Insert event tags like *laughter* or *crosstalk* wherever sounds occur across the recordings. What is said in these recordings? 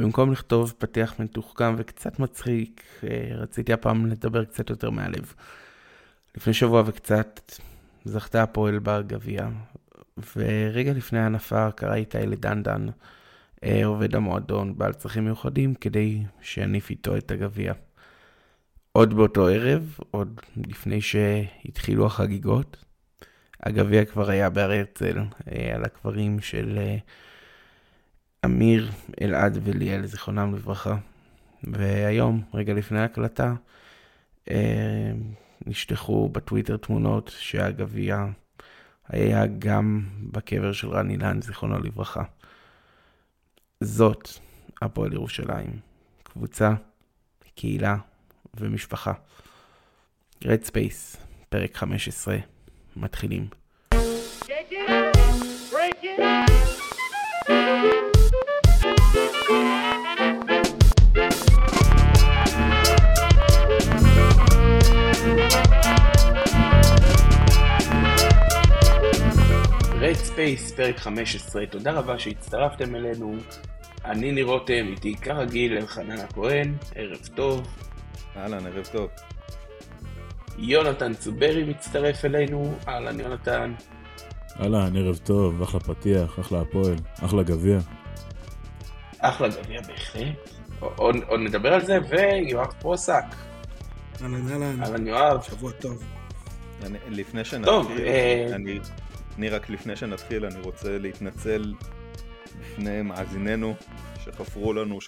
במקום לכתוב פתיח מתוחכם וקצת מצחיק, אה, רציתי הפעם לדבר קצת יותר מהלב. לפני שבוע וקצת זכתה הפועל בגביע, ורגע לפני ההנפה קרא איתי לדנדן, אה, עובד המועדון, בעל צרכים מיוחדים, כדי שיניף איתו את הגביע. עוד באותו ערב, עוד לפני שהתחילו החגיגות, הגביע כבר היה בהר הרצל, אה, על הקברים של אמיר, אלעד וליאל, זיכרונם לברכה. והיום, רגע לפני ההקלטה, נשלחו בטוויטר תמונות שהגביע היה גם בקבר של רן אילן, זיכרונו לברכה. זאת הפועל ירושלים. קבוצה, קהילה ומשפחה. Red Space, פרק 15, מתחילים. Red Space, פרק 15, תודה רבה שהצטרפתם אלינו. אני ניר רותם, איתי כרגיל אלחנן הכהן, ערב טוב. אהלן, ערב טוב. יונתן צוברי מצטרף אלינו, אהלן יונתן. אהלן, ערב טוב, אחלה פתיח, אחלה הפועל, אחלה גביע. אחלה גביע בהחלט. עוד, עוד נדבר על זה, ויואב פרוסק. אהלן, אהלן. אהלן יואב. שבוע טוב. אני, לפני שנתחיל, טוב, אה... אני, אני רק לפני שנתחיל, אני רוצה להתנצל בפני מאזיננו שחפרו לנו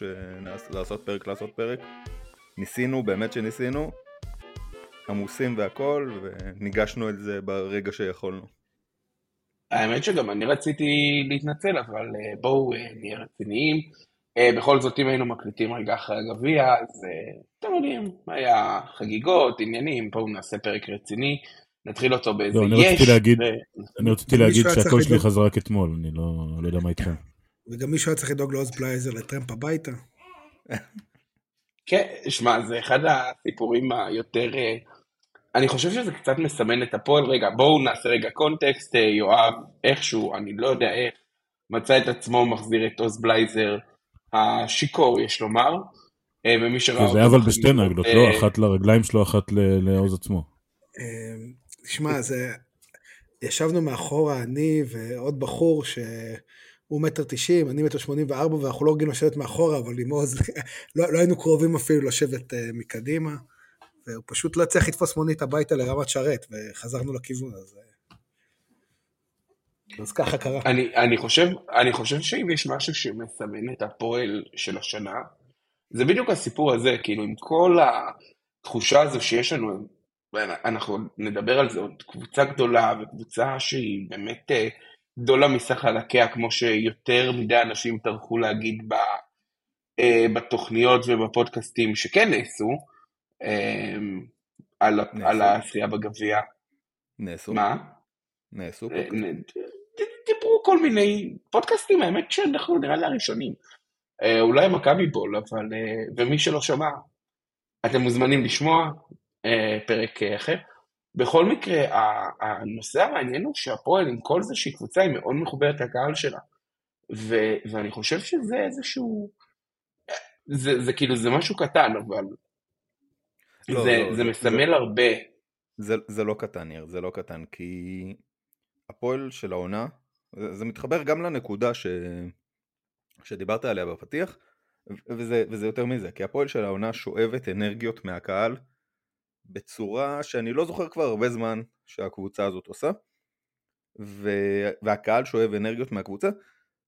לעשות פרק לעשות פרק. ניסינו, באמת שניסינו, עמוסים והכל, וניגשנו את זה ברגע שיכולנו. האמת שגם אני רציתי להתנצל, אבל אה, בואו אה, נהיה רציניים. אה, בכל זאת, אם היינו מקליטים רגע אחרי הגביע, אז אתם יודעים, היה חגיגות, עניינים, בואו נעשה פרק רציני. נתחיל אותו באיזה לא, אני יש. רציתי להגיד, ו... אני רציתי להגיד שהקול שלי חזר רק אתמול, אני לא, לא יודע מה איתכם. וגם מישהו היה צריך לדאוג לעוז בלייזר לטרמפ הביתה. כן, שמע, זה אחד הסיפורים היותר... אני חושב שזה קצת מסמן את הפועל. רגע, בואו נעשה רגע קונטקסט. יואב, איכשהו, אני לא יודע איך, מצא את עצמו מחזיר את עוז בלייזר השיכור, יש לומר. ומי שראה זה היה אבל בשתי נגלות, לא אחת לרגליים שלו, אחת לעוז עצמו. תשמע, זה... ישבנו מאחורה, אני ועוד בחור שהוא מטר תשעים, אני מטר שמונים וארבע, ואנחנו לא רגילים לשבת מאחורה, אבל עם עוז, *laughs* לא, לא היינו קרובים אפילו לשבת uh, מקדימה, והוא פשוט לא צריך לתפוס מונית הביתה לרמת שרת, וחזרנו לכיוון הזה. אז ככה קרה. אני, אני, חושב, אני חושב שאם יש משהו שמסמן את הפועל של השנה, זה בדיוק הסיפור הזה, כאילו עם כל התחושה הזו שיש לנו אנחנו נדבר על זה עוד קבוצה גדולה וקבוצה שהיא באמת אה, גדולה מסך חלקיה כמו שיותר מדי אנשים טרחו להגיד ב, אה, בתוכניות ובפודקאסטים שכן נעשו אה, על, על הזכייה בגביע. נעשו? מה? נעשו פודקאסטים? דיברו כל מיני פודקאסטים האמת שאנחנו נראה לי הראשונים. אולי מכבי בול אבל ומי שלא שמע אתם מוזמנים לשמוע פרק אחר. בכל מקרה, הנושא המעניין הוא שהפועל עם כל זה שהיא קבוצה היא מאוד מחוברת לקהל שלה. ו- ואני חושב שזה איזשהו, זה, זה כאילו זה משהו קטן, אבל לא, זה, לא, זה, זה מסמל זה, הרבה. זה, זה לא קטן, ניר, זה לא קטן, כי הפועל של העונה, זה, זה מתחבר גם לנקודה ש, שדיברת עליה בפתיח, וזה, וזה יותר מזה, כי הפועל של העונה שואבת אנרגיות מהקהל, בצורה שאני לא זוכר כבר הרבה זמן שהקבוצה הזאת עושה ו... והקהל שואב אנרגיות מהקבוצה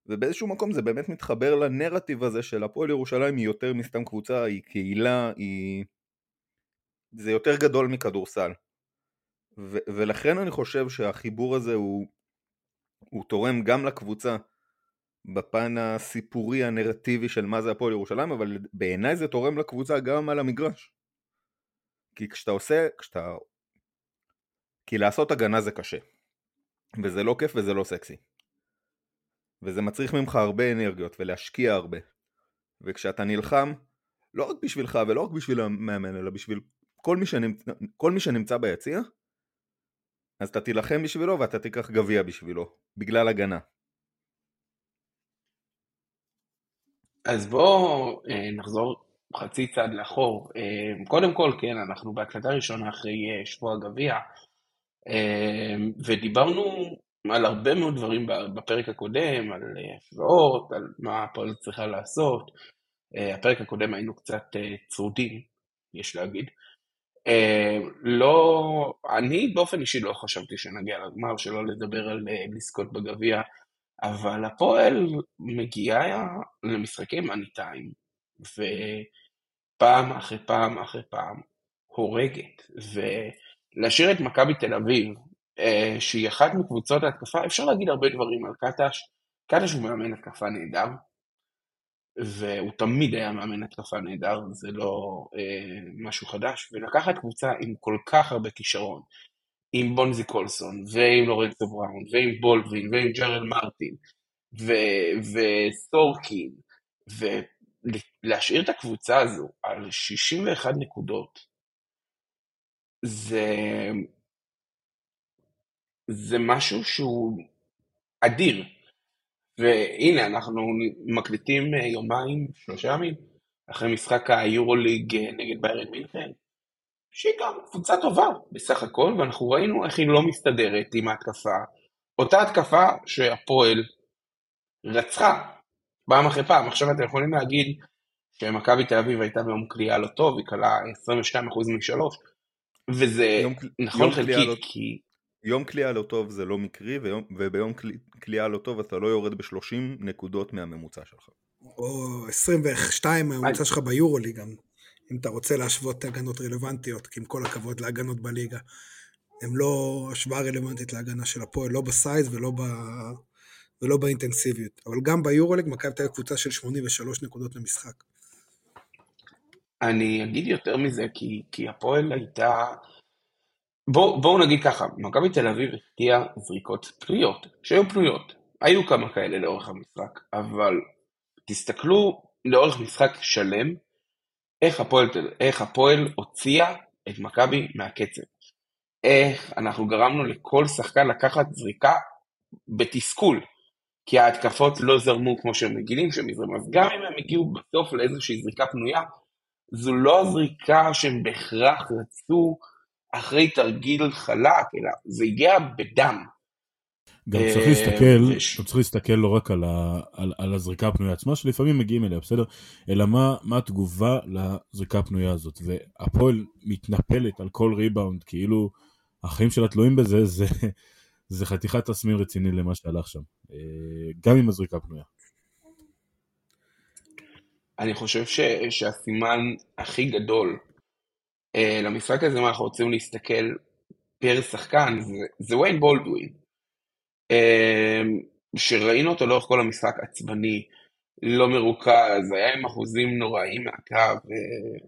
ובאיזשהו מקום זה באמת מתחבר לנרטיב הזה של הפועל ירושלים היא יותר מסתם קבוצה, היא קהילה, היא... זה יותר גדול מכדורסל. ו... ולכן אני חושב שהחיבור הזה הוא, הוא תורם גם לקבוצה בפן הסיפורי הנרטיבי של מה זה הפועל ירושלים אבל בעיניי זה תורם לקבוצה גם על המגרש כי כשאתה עושה, כשאתה... כי לעשות הגנה זה קשה. וזה לא כיף וזה לא סקסי. וזה מצריך ממך הרבה אנרגיות ולהשקיע הרבה. וכשאתה נלחם, לא רק בשבילך ולא רק בשביל המאמן, אלא בשביל כל מי, שנמצ... כל מי שנמצא ביציע, אז אתה תילחם בשבילו ואתה תיקח גביע בשבילו, בגלל הגנה. אז בואו אה, נחזור חצי צעד לאחור. אה, קודם כל, כן, אנחנו בהקלטה ראשונה אחרי אה, שבוע הגביע, אה, ודיברנו על הרבה מאוד דברים בפרק הקודם, על השוואות, על מה הפועל צריכה לעשות. הפרק הקודם היינו קצת צרודים, יש להגיד. לא, אני באופן אישי לא חשבתי שנגיע לגמר, שלא לדבר על לזכות בגביע, אבל הפועל מגיעה למשחקי מאני טיים, ופעם אחרי פעם אחרי פעם הורגת, ולהשאיר את מכבי תל אביב, אה, שהיא אחת מקבוצות ההתקפה, אפשר להגיד הרבה דברים על קטש, קטש הוא מאמן התקפה נהדר, והוא תמיד היה מאמן התקפה נהדר, זה לא אה, משהו חדש, ולקחת קבוצה עם כל כך הרבה כישרון, עם בונזי קולסון, ועם לורנצו בראון, ועם בולדווין, ועם ג'רל מרטין, ו- ולהשאיר את הקבוצה הזו על 61 נקודות, זה, זה משהו שהוא אדיר. והנה, אנחנו מקליטים אה, יומיים, שלושה ימים, אחרי משחק היורוליג אה, נגד ביירן מינכן, שהיא גם קבוצה טובה בסך הכל, ואנחנו ראינו איך היא לא מסתדרת עם ההתקפה. אותה התקפה שהפועל רצחה פעם אחרי פעם. עכשיו אתם יכולים להגיד שמכבי תל אביב הייתה ביום קליעה לא טוב, היא כלה 22% משלוש, וזה יום- נכון יום חלקית, קליעה לא- כי יום קליעה לא טוב זה לא מקרי, ויום, וביום קלי- קליעה לא טוב אתה לא יורד ב-30 נקודות מהממוצע שלך. או 22 הממוצע שלך ביורוליג גם, אם אתה רוצה להשוות הגנות רלוונטיות, כי עם כל הכבוד להגנות בליגה, הם לא השוואה רלוונטית להגנה של הפועל, לא בסייז ולא, ב... ולא באינטנסיביות. אבל גם ביורוליג מכבי תל אביב קבוצה של 83 נקודות למשחק. אני אגיד יותר מזה, כי, כי הפועל הייתה... בואו בוא נגיד ככה, מכבי תל אביב הפתיעה זריקות פנויות, שהיו פנויות. היו כמה כאלה לאורך המשחק, אבל תסתכלו לאורך משחק שלם, איך הפועל, איך הפועל הוציאה את מכבי מהקצב. איך אנחנו גרמנו לכל שחקן לקחת זריקה בתסכול, כי ההתקפות לא זרמו כמו שהם רגילים שהם יזרמו. אז גם אם הם הגיעו בסוף לאיזושהי זריקה פנויה, זו לא הזריקה שהם בהכרח רצו אחרי תרגיל חלק, אלא זה הגיע בדם. גם אה, צריך להסתכל, גם צריך להסתכל לא רק על, ה, על, על הזריקה הפנויה עצמה, שלפעמים מגיעים אליה, בסדר? אלא מה, מה התגובה לזריקה הפנויה הזאת. והפועל מתנפלת על כל ריבאונד, כאילו החיים שלה תלויים בזה, זה, זה חתיכת תסמין רציני למה שהלך שם. אה, גם עם הזריקה הפנויה. אני חושב ש, שהסימן הכי גדול אה, למשחק הזה, אם אנחנו רוצים להסתכל פר שחקן, זה, זה ויין בולדווין. אה, שראינו אותו לאורך כל המשחק עצבני, לא מרוכז, היה עם אחוזים נוראים מהקו, אה,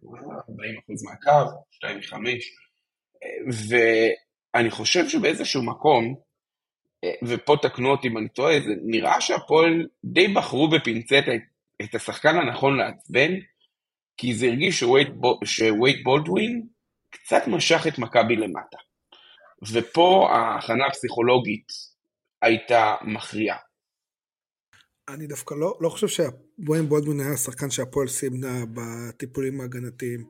40% מהקו, 2 מ-5, ואני חושב שבאיזשהו מקום, ופה תקנו אותי אם אני טועה, זה נראה שהפועל די בחרו בפינצטה את, את השחקן הנכון לעצבן, כי זה הרגיש שווייד, בו- שווייד בולדווין קצת משך את מכבי למטה. ופה ההכנה הפסיכולוגית הייתה מכריעה. אני דווקא לא, לא חושב שבוין בולדמן היה השחקן שהפועל סימנה בטיפולים ההגנתיים.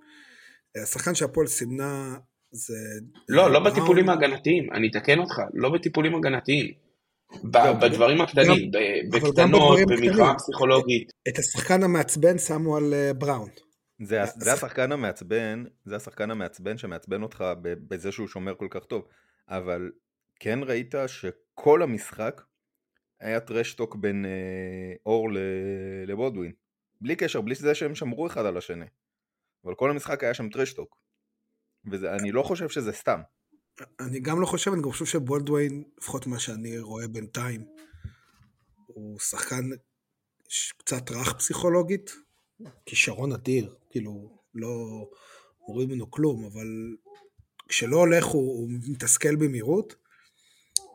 השחקן שהפועל סימנה זה... לא, לא. בטיפולים ההגנתיים, אני אתקן אותך, לא בטיפולים הגנתיים. לא, בדברים הקטנים, בקטנות, במלחמה הקטנים. פסיכולוגית. את השחקן המעצבן שמו על אה, בראון. זה, ה- זה- זה השחקן המעצבן, זה השחקן המעצבן שמעצבן אותך ב- בזה שהוא שומר כל כך טוב, אבל כן ראית שכל המשחק היה טרשטוק בין אה, אור ל- לבודווין, בלי קשר, בלי זה שהם שמרו אחד על השני, אבל כל המשחק היה שם טרשטוק, ואני לא חושב שזה סתם. אני גם לא חושב, אני גם חושב שבולדווין, לפחות מה שאני רואה בינתיים, הוא שחקן קצת רך פסיכולוגית, כישרון אדיר, כאילו, לא רואים ממנו כלום, אבל כשלא הולך הוא, הוא מתסכל במהירות.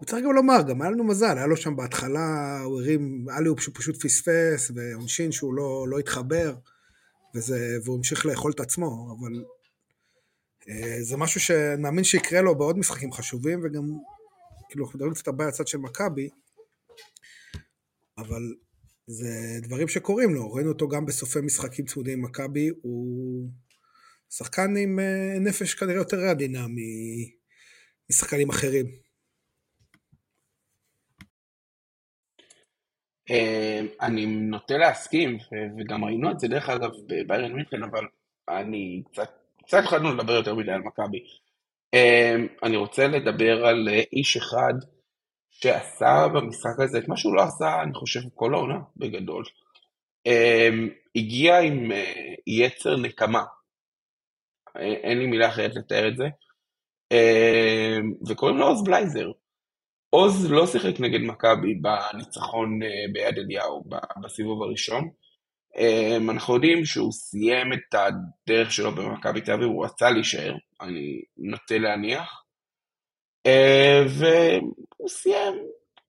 וצריך גם לומר, גם היה לנו מזל, היה לו שם בהתחלה, הוא הרים אליופ שהוא פשוט פספס, ועונשין שהוא לא, לא התחבר, וזה, והוא המשיך לאכול את עצמו, אבל זה משהו שאני מאמין שיקרה לו בעוד משחקים חשובים, וגם, כאילו, אנחנו מדברים קצת הרבה על הצד של מכבי, אבל זה דברים שקורים לו, ראינו אותו גם בסופי משחקים צמודים עם מכבי, הוא שחקן עם אה, נפש כנראה יותר עדינה משחקנים אחרים. אה, אני נוטה להסכים, וגם ראינו את זה דרך אגב בביירן מינכן, אבל אני קצת, קצת התחלנו לדבר יותר מדי על מכבי. אה, אני רוצה לדבר על איש אחד שעשה במשחק הזה את מה שהוא לא עשה, אני חושב, כל העונה בגדול. הגיע עם יצר נקמה, אין לי מילה אחרת לתאר את זה. אמ, וקוראים לו עוז בלייזר. עוז לא שיחק נגד מכבי בניצחון אה, ביד אליהו בסיבוב הראשון. אמ, אנחנו יודעים שהוא סיים את הדרך שלו במכבי תל אביב, הוא רצה להישאר, אני נוטה להניח. אה, והוא סיים,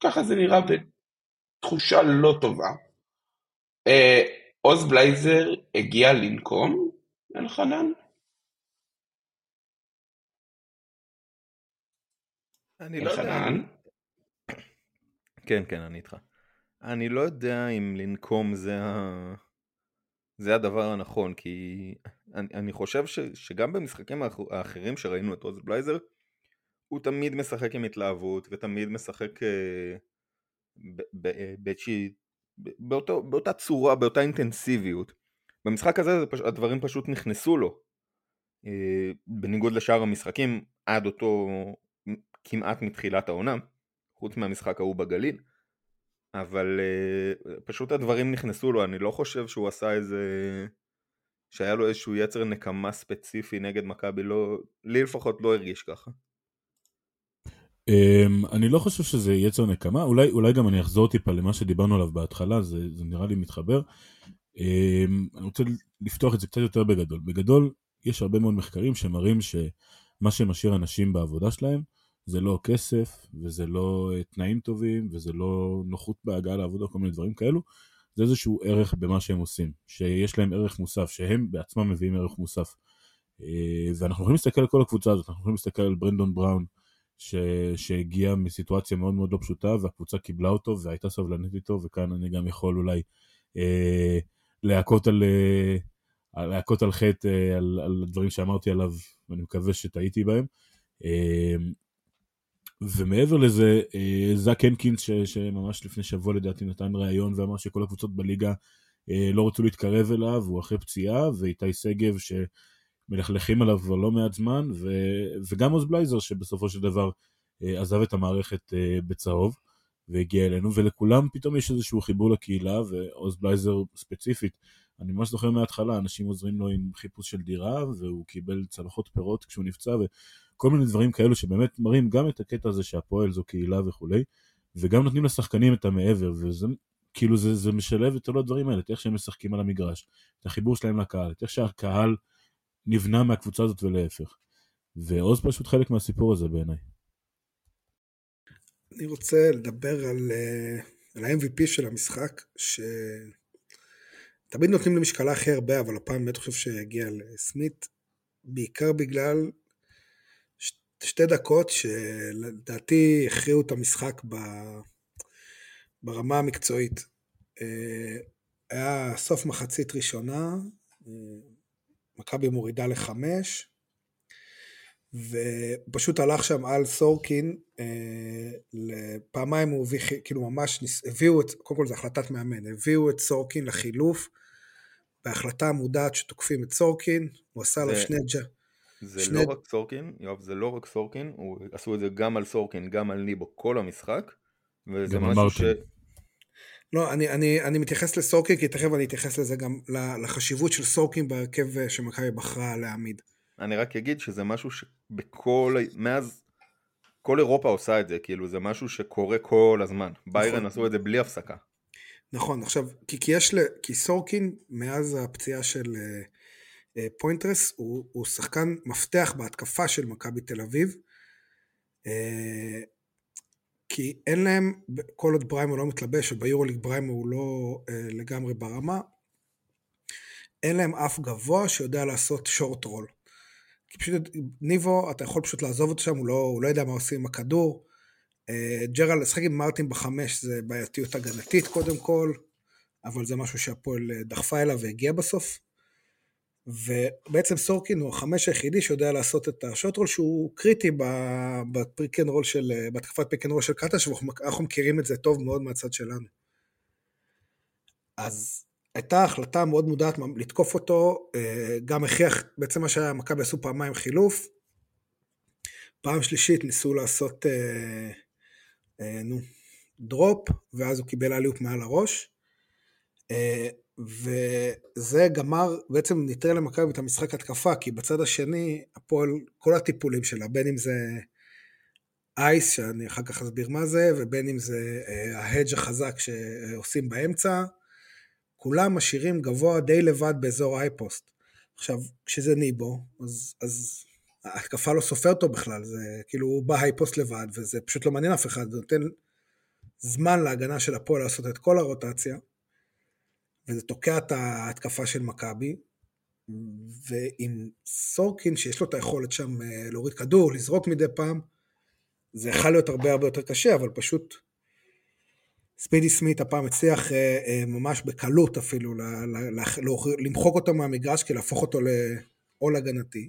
ככה זה נראה בתחושה לא טובה. אה, עוז בלייזר הגיע לנקום, אלחנן? אני לא יודע. כן, כן, אני איתך. אני לא יודע אם לנקום זה, ה... זה הדבר הנכון, כי אני, אני חושב ש, שגם במשחקים האחרים שראינו את עוז בלייזר, הוא תמיד משחק עם התלהבות, ותמיד משחק אה, באיזושהי... באותו, באותה צורה, באותה אינטנסיביות. במשחק הזה הדברים פשוט נכנסו לו. אה, בניגוד לשאר המשחקים, עד אותו כמעט מתחילת העונה, חוץ מהמשחק ההוא בגליל, אבל uh, פשוט הדברים נכנסו לו, אני לא חושב שהוא עשה איזה... שהיה לו איזשהו יצר נקמה ספציפי נגד מכבי, לא... לי לפחות לא הרגיש ככה. Um, אני לא חושב שזה יצר נקמה, אולי, אולי גם אני אחזור טיפה למה שדיברנו עליו בהתחלה, זה, זה נראה לי מתחבר. Um, אני רוצה לפתוח את זה קצת יותר בגדול. בגדול, יש הרבה מאוד מחקרים שמראים שמה שמשאיר אנשים בעבודה שלהם, זה לא כסף, וזה לא אה, תנאים טובים, וזה לא נוחות בהגעה לעבודה, כל מיני דברים כאלו. זה איזשהו ערך במה שהם עושים, שיש להם ערך מוסף, שהם בעצמם מביאים ערך מוסף. אה, ואנחנו יכולים להסתכל על כל הקבוצה הזאת, אנחנו יכולים להסתכל על ברנדון בראון, ש... שהגיע מסיטואציה מאוד מאוד לא פשוטה, והקבוצה קיבלה אותו והייתה סבלנית איתו, וכאן אני גם יכול אולי אה, להכות על... אה, להכות על חטא על, על דברים שאמרתי עליו, ואני מקווה שטעיתי בהם. ומעבר לזה, אה, זאק הנקינס, ש, שממש לפני שבוע לדעתי נתן ראיון ואמר שכל הקבוצות בליגה אה, לא רצו להתקרב אליו, הוא אחרי פציעה, ואיתי שגב שמלכלכים עליו כבר לא מעט זמן, ו, וגם עוז בלייזר שבסופו של דבר אה, עזב את המערכת בצהוב והגיע אלינו, ולכולם פתאום יש איזשהו חיבור לקהילה, ועוז בלייזר ספציפית, אני ממש זוכר מההתחלה, אנשים עוזרים לו עם חיפוש של דירה, והוא קיבל צלחות פירות כשהוא נפצע, כל מיני דברים כאלו שבאמת מראים גם את הקטע הזה שהפועל זו קהילה וכולי, וגם נותנים לשחקנים את המעבר, וזה כאילו זה, זה משלב את כל הדברים האלה, את איך שהם משחקים על המגרש, את החיבור שלהם לקהל, את איך שהקהל נבנה מהקבוצה הזאת ולהפך. ועוז פשוט חלק מהסיפור הזה בעיניי. אני רוצה לדבר על, אה, על ה-MVP של המשחק, שתמיד נותנים למשקלה הכי הרבה, אבל הפעם באמת חושב שהגיע לסמית, בעיקר בגלל שתי דקות שלדעתי הכריעו את המשחק ב... ברמה המקצועית. אה, היה סוף מחצית ראשונה, אה, מכבי מורידה לחמש, ופשוט הלך שם על סורקין, אה, פעמיים הוא הביא, כאילו ממש, הביאו את, קודם כל זו החלטת מאמן, הביאו את סורקין לחילוף, בהחלטה מודעת שתוקפים את סורקין, הוא עשה לו שני ג'ה. זה שני... לא רק סורקין, יואב, זה לא רק סורקין, הוא... עשו את זה גם על סורקין, גם על ניבו, כל המשחק, וזה משהו ש... לא, אני, אני, אני מתייחס לסורקין, כי תכף אני אתייחס לזה גם לחשיבות של סורקין בהרכב שמכבי בחרה להעמיד. אני רק אגיד שזה משהו שבכל, מאז, כל אירופה עושה את זה, כאילו זה משהו שקורה כל הזמן. ביירן נכון. עשו את זה בלי הפסקה. נכון, עכשיו, כי, כי יש, ל, כי סורקין, מאז הפציעה של... Uh, אה, פוית'רס הוא, הוא שחקן מפתח בהתקפה של מכבי תל אביב, אה, כי אין להם, כל עוד בריימו לא מתלבש, וביורוליג בריימו הוא לא אה, לגמרי ברמה, אין להם אף גבוה שיודע לעשות שורט רול. כי פשוט ניבו, אתה יכול פשוט לעזוב אותו שם, הוא לא, הוא לא יודע מה עושים עם הכדור. ג'רל, לשחק עם מרטין בחמש זה בעייתיות הגנתית קודם כל. אבל זה משהו שהפועל אה, דחפה אליו והגיע בסוף. ובעצם סורקין הוא החמש היחידי שיודע לעשות את השוטרול שהוא קריטי ב pick and roll של, בהתקפת רול של קטש, ואנחנו מכירים את זה טוב מאוד מהצד שלנו. אז הייתה החלטה מאוד מודעת לתקוף אותו, אה, גם הכריח, בעצם מה שהיה, מכבי עשו פעמיים חילוף. פעם שלישית ניסו לעשות, אה, אה, נו, drop, ואז הוא קיבל alley-oop מעל הראש. אה, וזה גמר, בעצם נטרל למכבי את המשחק התקפה, כי בצד השני, הפועל, כל הטיפולים שלה, בין אם זה ice, שאני אחר כך אסביר מה זה, ובין אם זה אה, ה hedge החזק שעושים באמצע, כולם משאירים גבוה די לבד באזור ה high post. עכשיו, כשזה ניבו, אז, אז ההתקפה לא סופרת אותו בכלל, זה כאילו הוא בה high post לבד, וזה פשוט לא מעניין אף אחד, זה נותן זמן להגנה של הפועל לעשות את כל הרוטציה. וזה תוקע את ההתקפה של מכבי, ועם סורקין, שיש לו את היכולת שם אה, להוריד כדור, לזרוק מדי פעם, זה יכול להיות הרבה הרבה יותר קשה, אבל פשוט ספידי סמית הפעם הצליח אה, אה, ממש בקלות אפילו למחוק אותו מהמגרש, כי להפוך אותו לעול הגנתי.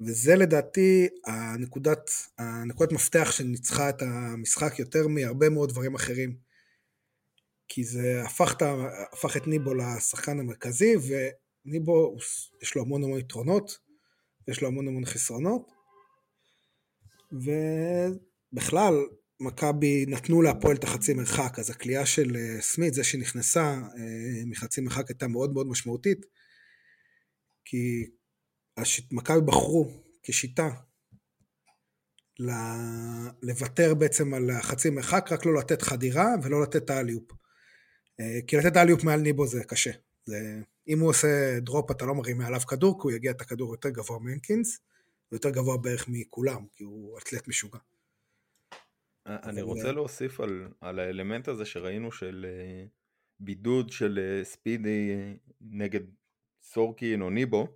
וזה לדעתי הנקודת, הנקודת מפתח שניצחה את המשחק יותר מהרבה מאוד דברים אחרים. כי זה הפך, את, הפך את ניבו לשחקן המרכזי, וניבו יש לו המון המון יתרונות, יש לו המון המון חסרונות, ובכלל, מכבי נתנו להפועל את החצי מרחק, אז הכלייה של אה, סמית, זה שנכנסה אה, מחצי מרחק הייתה מאוד מאוד משמעותית, כי מכבי בחרו כשיטה לוותר בעצם על החצי מרחק, רק לא לתת חדירה ולא לתת את ה alley-oop. אה, כי לתת alley-oop מעל ניבו זה קשה. זה, אם הוא עושה drop אתה לא מרים מעליו כדור, כי הוא יגיע את הכדור יותר גבוה מהנקינס, ויותר גבוה בערך מכולם, כי הוא אתלט משוגע. אה, אני רוצה להוסיף על, על האלמנט הזה שראינו של בידוד של ספידי נגד סורקין או ניבו,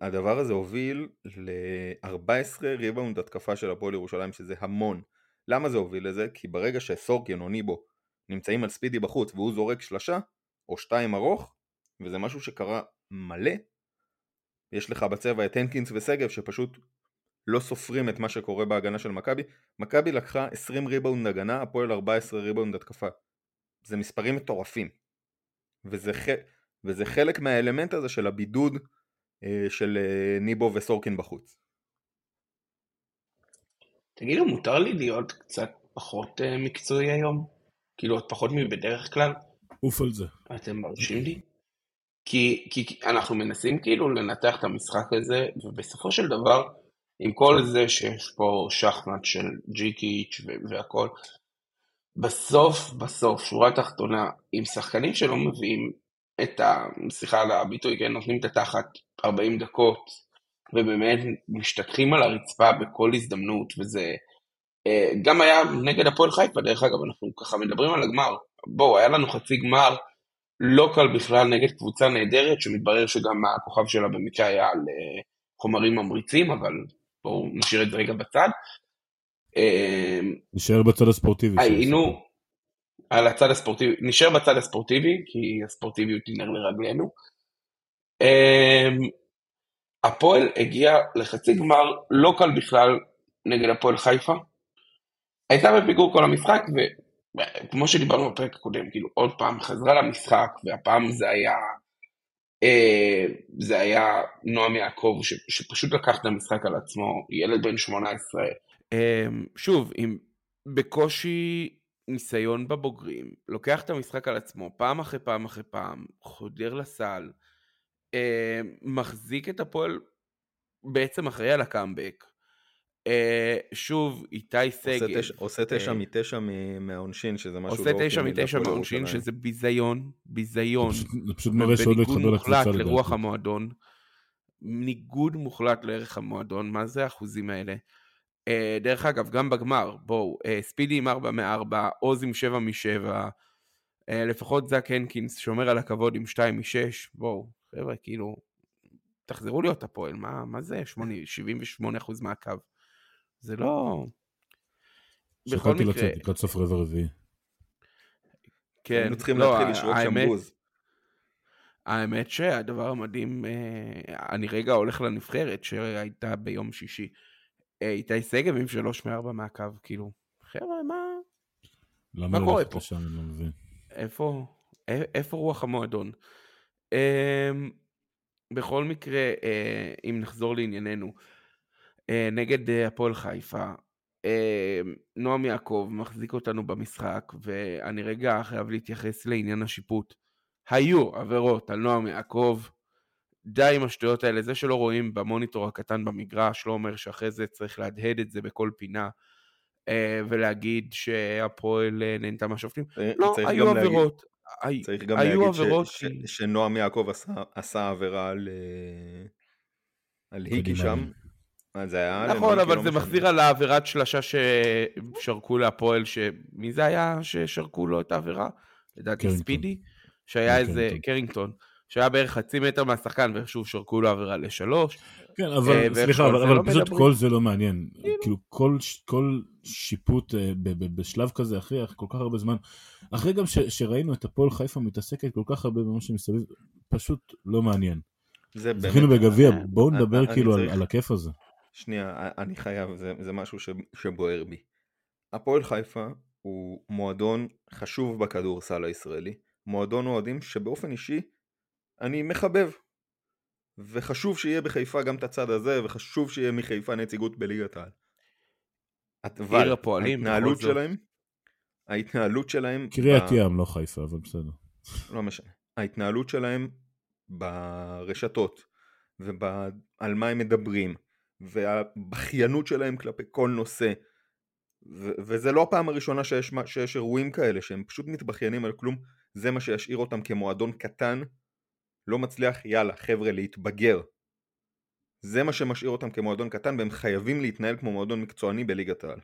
הדבר הזה הוביל ל-14 ריבאונד התקפה של הפועל ירושלים שזה המון. למה זה הוביל לזה? כי ברגע שסורקין או ניבו נמצאים על ספידי בחוץ והוא זורק שלשה או שתיים ארוך וזה משהו שקרה מלא. יש לך בצבע את הנקינס ושגב שפשוט לא סופרים את מה שקורה בהגנה של מכבי. מכבי לקחה 20 ריבאונד הגנה הפועל 14 ריבאונד התקפה. זה מספרים מטורפים. וזה, ח... וזה חלק מהאלמנט הזה של הבידוד אה, של אה, ניבו וסורקין בחוץ. תגידו מותר לי להיות קצת פחות אה, מקצועי היום? כאילו פחות מבדרך כלל. עוף על זה. אתם מרשים לי? כי, כי אנחנו מנסים כאילו לנתח את המשחק הזה, ובסופו של דבר, עם כל זה שיש פה שחמט של ג'יקיץ' והכל, בסוף, בסוף, שורה תחתונה, עם שחקנים שלא מביאים את ה... סליחה על הביטוי, כן, נותנים את התחת 40 דקות, ובאמת משתטחים על הרצפה בכל הזדמנות, וזה גם היה נגד הפועל חיפה, דרך אגב, אנחנו ככה מדברים על הגמר. בואו, היה לנו חצי גמר לא קל בכלל נגד קבוצה נהדרת, שמתברר שגם הכוכב שלה במקרה היה על אה, חומרים ממריצים, אבל בואו נשאיר את זה רגע בצד. אה, נשאר בצד הספורטיבי. היינו על הצד הספורטיבי, נשאר בצד הספורטיבי, כי הספורטיביות היא נר לרגלינו. הפועל הגיע לחצי גמר לא קל בכלל נגד הפועל חיפה. הייתה בפיגור כל המשחק, וכמו שדיברנו בפרק הקודם, כאילו עוד פעם חזרה למשחק, והפעם זה היה, אה, זה היה נועם יעקב, ש, שפשוט לקח את המשחק על עצמו, ילד בן 18. אמ, שוב, עם בקושי ניסיון בבוגרים, לוקח את המשחק על עצמו פעם אחרי פעם אחרי פעם, חודר לסל, אה, מחזיק את הפועל בעצם אחראי על הקאמבק. אה, שוב, איתי סגל. עושה תשע מתשע מהעונשין, שזה משהו לא... עושה תשע מתשע מהעונשין, שזה ביזיון, ביזיון. זה פשוט מראה שעוד לא התחבר לקבוצה לדעתי. לרוח המועדון. ניגוד מוחלט לערך המועדון, מה זה האחוזים האלה? Uh, דרך אגב, גם בגמר, בואו, ספידי עם 4 מ-4, עוז עם 7 מ-7, uh, לפחות זאק הנקינס שומר על הכבוד עם 2 מ-6, בואו, חבר'ה, כאילו, תחזרו להיות הפועל, מה, מה זה 8, 78% מהקו? זה לא... בכל מקרה... שקלתי לצאת לקראת סוף רבע רביעי. כן, היינו צריכים לא, להתחיל לשרוק שם האמת- בוז. האמת שהדבר המדהים, אה, אני רגע הולך לנבחרת שהייתה ביום שישי. אה, איתי שגב עם שלוש מארבע מהקו, כאילו, חבר'ה, מה, למה מה קורה ללכת פה? לשם, אני לא מבין. איפה, איפה רוח המועדון? אה, בכל מקרה, אה, אם נחזור לענייננו, נגד אה, הפועל חיפה, אה, נועם יעקב מחזיק אותנו במשחק, ואני רגע חייב להתייחס לעניין השיפוט. היו עבירות על נועם יעקב, די עם השטויות האלה, זה שלא רואים במוניטור הקטן במגרש, לא אומר שאחרי זה צריך להדהד את זה בכל פינה, אה, ולהגיד שהפועל אה, נהנתה מהשופטים. אה, לא, היו עבירות. צריך גם היו להגיד ש- עבירות ש- שנועם יעקב עשה- עשה עבירה על אה, על היקי קדימה. שם. אה, זה היה... נכון, למיקי, אבל לא זה. מחזיר על העבירת שלשה ששרקו להפועל, שמי זה היה ששרקו לו את העבירה? לדעתי. ספידי, שהיה אה, איזה, קרינגטון. שהיה בערך חצי מטר מהשחקן, ואיכשהו שרקו לו עבירה לשלוש. כן, אה, אבל ואיך סליחה, אבל, לא פשוט מדברים. כל זה לא מעניין. כאילו, כל, ש- כל שיפוט אה, בשלב כזה, אחרי כל כך הרבה זמן, אחרי גם ש, שראינו את הפועל חיפה מתעסקת כל כך הרבה במה שמסביב, פשוט לא מעניין. זה באמת... זכינו בגביע, אה, בואו נדבר כאילו על הכיף הזה. שנייה, אני חייב, זה, זה משהו ש, שבוער בי. הפועל חיפה הוא מועדון חשוב בכדורסל הישראלי, מועדון אוהדים שבאופן אישי אני מחבב. וחשוב שיהיה בחיפה גם את הצד הזה, וחשוב שיהיה מחיפה נציגות בליגת העל. אבל הפועלים, ההתנהלות. שלהם, ההתנהלות שלהם, קריית ים, לא חיפה, אבל בסדר. לא משנה, ההתנהלות שלהם ברשתות ועל מה הם מדברים והבכיינות שלהם כלפי כל נושא. ו- וזה לא הפעם הראשונה שיש, מה- שיש אירועים כאלה שהם פשוט מתבכיינים על כלום. זה מה שישאיר אותם כמועדון קטן. לא מצליח יאללה חבר'ה להתבגר. זה מה שמשאיר אותם כמועדון קטן והם חייבים להתנהל כמו מועדון מקצועני בליגת העל.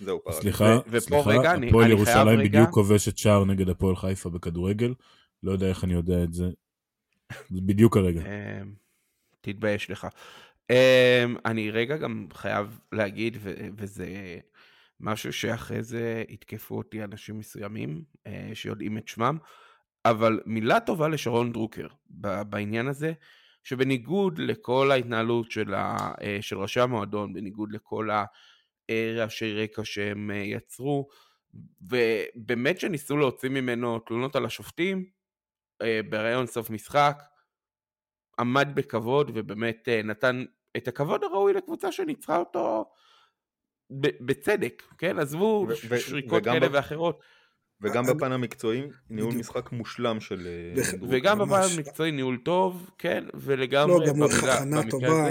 זהו פרק סליחה, ו- סליחה, רגע, הפועל ירושלים רגע- בדיוק כובשת שער נגד הפועל חיפה בכדורגל, לא יודע איך אני יודע את זה. זה בדיוק הרגע. אמ, תתבייש לך. אמ, אני רגע גם חייב להגיד, וזה משהו שאחרי זה יתקפו אותי אנשים מסוימים אה, שיודעים את שמם, אבל מילה טובה לשרון דרוקר בעניין הזה, שבניגוד לכל ההתנהלות של, ה, אה, של ראשי המועדון, בניגוד לכל הרעשי רקע שהם אה, יצרו, ובאמת שניסו להוציא ממנו תלונות על השופטים, אה, בראיון סוף משחק, עמד בכבוד ובאמת נתן את הכבוד הראוי לקבוצה שניצחה אותו ב- בצדק, כן? עזבו ו- שריקות כאלה ב- ואחרות. וגם אני- בפן המקצועי ניהול. משחק מושלם של אה. וגם בפן. המקצועי ניהול טוב, כן? ולגמרי לא, גם הכנה במקרה טובה,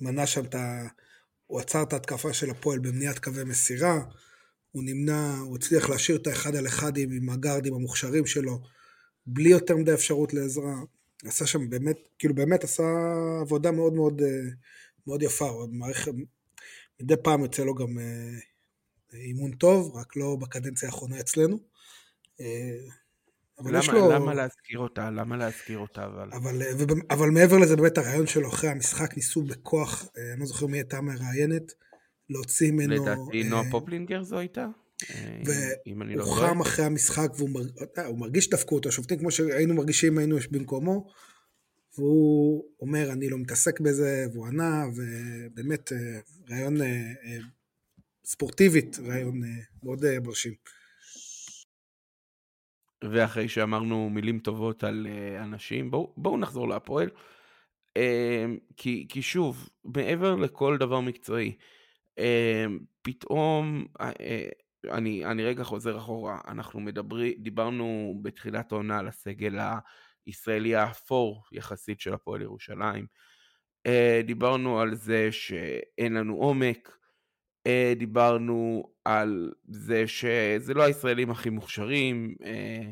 מנע שם את ה... הוא עצר את ההתקפה של הפועל במניעת קווי מסירה, הוא נמנע, הוא הצליח להשאיר את האחד על אחד עם הגארדים המוכשרים שלו, בלי יותר מדי אפשרות לעזרה. עשה שם באמת, כאילו באמת עשה עבודה מאוד מאוד, אה, מאוד יפה, הוא מעריך, מדי פעם יוצא לו גם אה, אימון טוב, רק לא בקדנציה האחרונה אצלנו. אה, אבל יש למה, לו... למה להזכיר אותה? למה להזכיר אותה? אבל... אבל, אבל מעבר לזה, באמת הרעיון שלו אחרי המשחק ניסו בכוח, אני לא זוכר מי הייתה מראיינת, להוציא ממנו... לדעתי נועה פופלינגר זו הייתה? אני לא. חם אחרי המשחק והוא מרג... הוא מרגיש שדפקו אותו, השופטים כמו שהיינו מרגישים אם היינו במקומו, והוא אומר אני לא מתעסק בזה, והוא ענה, ובאמת אה, רעיון אה, אה, ספורטיבית, רעיון מאוד מרשים. ואחרי שאמרנו מילים טובות על אנשים, בואו בוא נחזור להפועל. כי, כי שוב, מעבר לכל דבר מקצועי, פתאום, אני, אני רגע חוזר אחורה, אנחנו מדברים, דיברנו בתחילת העונה על הסגל הישראלי האפור יחסית של הפועל ירושלים. אה, דיברנו על זה שאין לנו עומק, אה, דיברנו על זה שזה לא הישראלים הכי מוכשרים, אה,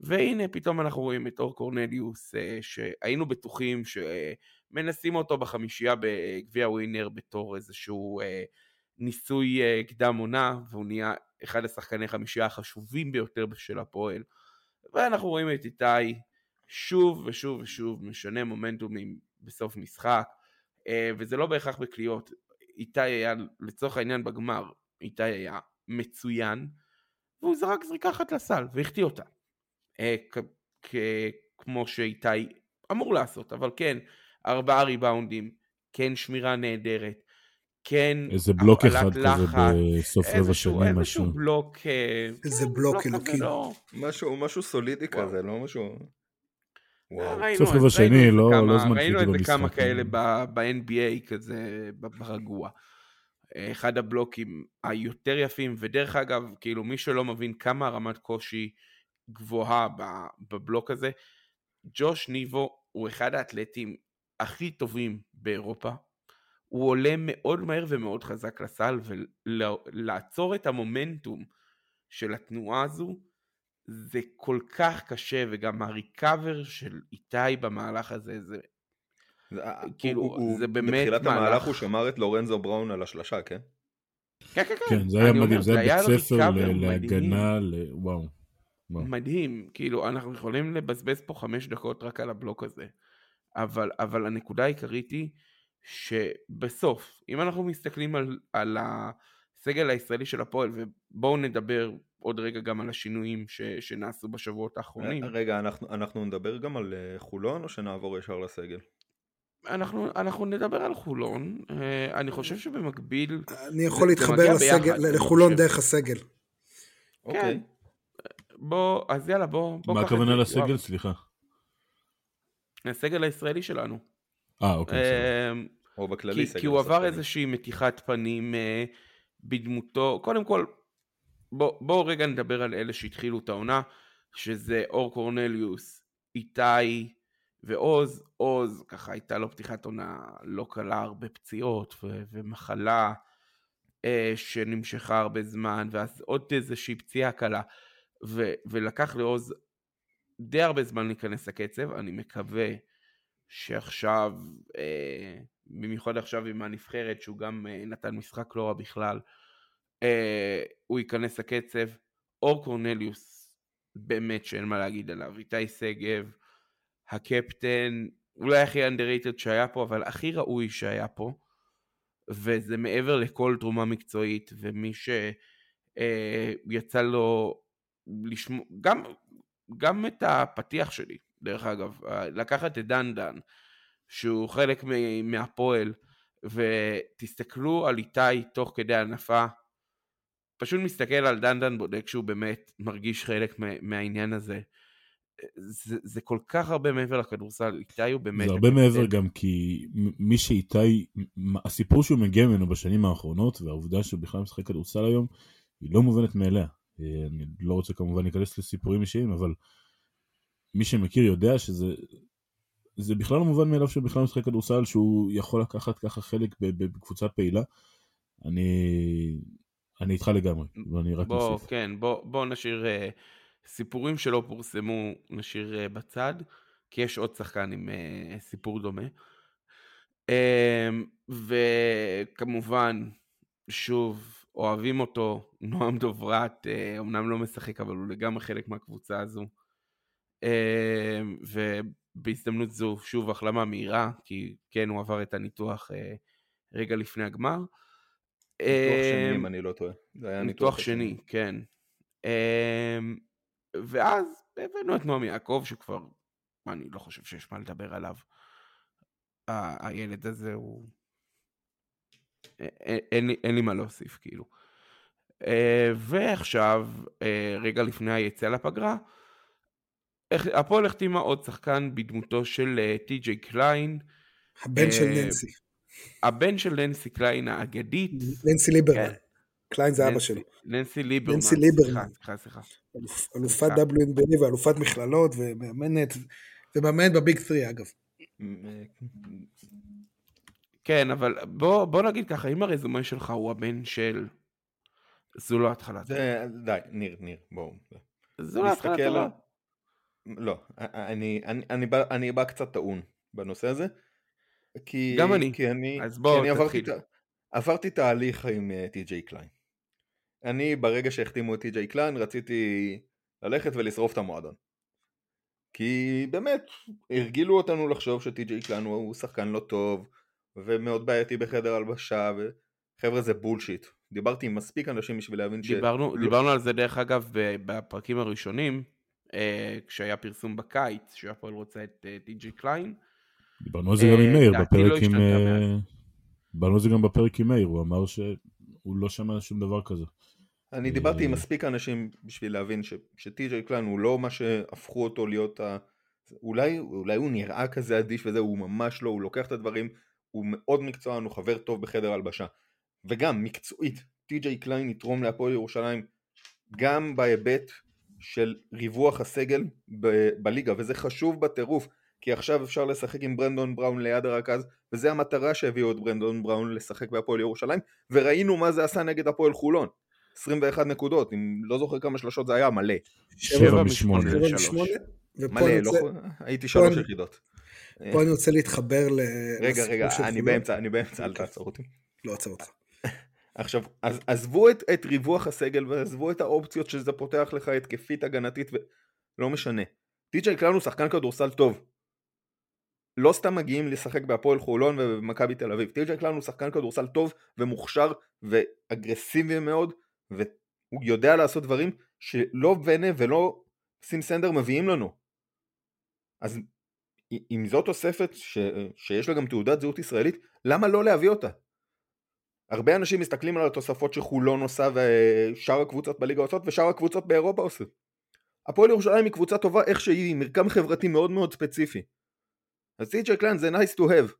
והנה פתאום אנחנו רואים את אור קורנליוס, שהיינו בטוחים שמנסים אותו בחמישייה בגביע ווינר בתור איזשהו ניסוי אה, קדם עונה, והוא נהיה אחד השחקני חמישייה החשובים ביותר של הפועל. ואנחנו רואים את איתי שוב ושוב ושוב משנה מומנטומים בסוף משחק, אה, וזה לא בהכרח בקליעות. איתי היה, לצורך העניין בגמר, איתי היה מצוין, והוא זרק זריקה אחת לסל והחטיא אותה. אה, כמו שאיתי אמור לעשות, אבל כן, ארבעה ריבאונדים, כן שמירה נהדרת, כן איזה בלוק אחד כזה בסוף רבע שני משהו. איזשהו בלוק, אה, איזה כן, בלוק אלוקי. לא... משהו, משהו סולידי וואו. כזה, לא משהו... סוף רבע שני, לא, לא זמן ראינו את זה כמה כאלה ב-NBA כזה, ברגוע. אחד הבלוקים היותר יפים, ודרך אגב, כאילו מי שלא מבין כמה הרמת קושי גבוהה בבלוק הזה, ג'וש ניבו הוא אחד האתלטים הכי טובים באירופה. הוא עולה מאוד מהר ומאוד חזק לסל, ולעצור את המומנטום של התנועה הזו זה כל כך קשה, וגם הריקאבר של איתי במהלך הזה, זה אה, כאילו, הוא, זה באמת בתחילת מהלך... המהלך הוא שמר את לורנזו בראון על השלשה, כן? כן, כן, כן. כן, זה היה מדהים, זה היה בית ספר להגנה, וואו. מדהים, כאילו, אנחנו יכולים לבזבז פה חמש דקות רק על הבלוק הזה, אבל, אבל הנקודה העיקרית היא שבסוף, אם אנחנו מסתכלים על, על הסגל הישראלי של הפועל, ובואו נדבר עוד רגע גם על השינויים ש, שנעשו בשבועות האחרונים. רגע, אנחנו, אנחנו נדבר גם על אה, חולון או שנעבור ישר לסגל? אנחנו, אנחנו נדבר על חולון, אה, אני חושב שבמקביל... אני יכול להתחבר לסגל, לחולון דרך הסגל. אוקיי. כן. בוא, אז יאללה, בוא... בוא מה הכוונה לסגל? סליחה. הסגל הישראלי שלנו. אה, אוקיי. או בכללי סגל. כי הוא עבר איזושהי מתיחת פנים אה, בדמותו. קודם כל, בואו בוא רגע נדבר על אלה שהתחילו את העונה, שזה אור קורנליוס, איתי, ועוז, עוז, ככה הייתה לו פתיחת עונה לא קלה, הרבה פציעות ו- ומחלה אה, שנמשכה הרבה זמן, ואז עוד איזושהי פציעה קלה, ו- ולקח לעוז די הרבה זמן להיכנס לקצב, אני מקווה שעכשיו, אה, במיוחד עכשיו עם הנבחרת, שהוא גם אה, נתן משחק לא רע בכלל, אה, הוא ייכנס לקצב. אור קורנליוס, באמת שאין מה להגיד עליו, איתי שגב, הקפטן, אולי הכי underrated שהיה פה, אבל הכי ראוי שהיה פה, וזה מעבר לכל תרומה מקצועית, ומי שיצא לו לשמוע, גם, גם את הפתיח שלי, דרך אגב, לקחת את דן דן, שהוא חלק מהפועל, ותסתכלו על איתי תוך כדי הנפה, פשוט מסתכל על דן דן בודק שהוא באמת מרגיש חלק מהעניין הזה. זה, זה כל כך הרבה מעבר לכדורסל, איתי הוא באמת... זה הרבה מעבר גם כי מי שאיתי, הסיפור שהוא מגיע ממנו בשנים האחרונות, והעובדה שהוא בכלל משחק כדורסל היום, היא לא מובנת מאליה. אה, אני לא רוצה כמובן להיכנס לסיפורים אישיים, אבל מי שמכיר יודע שזה זה בכלל לא מובן מאליו שהוא בכלל משחק כדורסל, שהוא יכול לקחת ככה חלק בקבוצה פעילה. אני, אני איתך לגמרי, ואני רק בוא, מוסיף. כן, בוא, בוא נשאיר... Uh... סיפורים שלא פורסמו נשאיר אה, בצד, כי יש עוד שחקן עם אה, סיפור דומה. אמ, וכמובן, שוב, אוהבים אותו, נועם דוברת, אומנם אה, לא משחק, אבל הוא לגמרי חלק מהקבוצה הזו. אמ, ובהזדמנות זו, שוב, החלמה מהירה, כי כן, הוא עבר את הניתוח רגע לפני הגמר. ניתוח שני, אם אני לא טועה. ניתוח שני, כן. ואז הבאנו את נועם יעקב, שכבר, אני לא חושב שיש מה לדבר עליו. הילד הזה הוא... אין, אין, לי מה להוסיף, כאילו. אה, ועכשיו, אה, רגע לפני היציאה לפגרה, הפועל החתימה עוד שחקן בדמותו של אה, טי.ג'יי קליין. הבן של ננסי. הבן של ננסי קליין האגדית. ננסי ליברמן. קליין זה אבא שלו. ננסי ליברמן. ננסי ליברמן. סליחה, סליחה. אלופת WNBA ואלופת מכללות ומאמנת, ומאמנת ב Big 3 אגב. כן, אבל בוא, בוא נגיד ככה, אם הרזומה שלך הוא הבן של... זו לא התחלה. די, ניר, ניר, בואו. זו לא התחלה טובה. לא, אני, אני, אני, בא, אני בא קצת טעון בנושא הזה. כי, גם אני. כי אני, אז בואו תתחיל. עברתי, עברתי תהליך עם אה, טי.ג'יי קליין. אני ברגע שהחתימו את טי.ג'יי קליין רציתי ללכת ולשרוף את המועדון. כי באמת הרגילו אותנו לחשוב שטי.ג'יי קליין הוא שחקן לא טוב ומאוד בעייתי בחדר הלבשה וחבר'ה זה bullshit דיברתי עם מספיק אנשים בשביל להבין ש... דיברנו, לא- דיברנו על זה דרך אגב בפרקים הראשונים, כשהיה פרסום בקיץ, שהפועל רוצה את אה, טי.ג'י קליין. דיברנו על זה גם עם אה, מאיר דעתי בפרק לא עם... אה. דיברנו על זה גם בפרק עם מאיר, הוא אמר שהוא לא שמע שום דבר כזה. אני דיברתי עם אה, מספיק אנשים בשביל להבין ש- שטי.ג'יי קליין הוא לא מה שהפכו אותו להיות ה... אולי, אולי הוא נראה כזה אדיש וזה, הוא ממש לא, הוא לוקח את הדברים, הוא מאוד מקצוען, הוא חבר טוב בחדר הלבשה. וגם, מקצועית, טי.ג'יי קליין יתרום להפועל ירושלים גם בהיבט של ריווח הסגל ב- בליגה, וזה חשוב בטירוף, כי עכשיו אפשר לשחק עם ברנדון בראון ליד הרכז, וזה המטרה שהביאו את ברנדון בראון לשחק בהפועל ירושלים, וראינו מה זה עשה נגד הפועל חולון. 21 נקודות, אם לא זוכר כמה שלושות זה היה, מלא. שבע משמונה. שבע לשלוש. משמונה, ופה מלא, אני לא... הייתי שלוש יחידות. פה אני רוצה להתחבר ל... רגע, רגע, אני. באמצע, אני באמצע, אל אוקיי. תעצור אותי. לא עוצר אותך. עכשיו, אז עזבו את, את ריווח הסגל ועזבו את האופציות שזה פותח לך התקפית הגנתית ולא משנה. טי.ג'יי קלאן הוא שחקן כדורסל טוב. לא סתם מגיעים לשחק בהפועל חולון ובמכבי תל אביב. טי.ג'יי קלאן הוא שחקן כדורסל טוב ומוכשר ואגרסיבי מאוד והוא יודע לעשות דברים שלא ונה ולא סים סנדר מביאים לנו. אז אם זאת תוספת ש... שיש לה גם תעודת זהות ישראלית, למה לא להביא אותה? הרבה אנשים מסתכלים על התוספות שחולון עושה ושאר הקבוצות בליגה עושות ושאר הקבוצות באירופה עושות. הפועל ירושלים היא קבוצה טובה איך שהיא, עם מרקם חברתי מאוד מאוד ספציפי. אז טי.ג'יי קליין זה nice to have.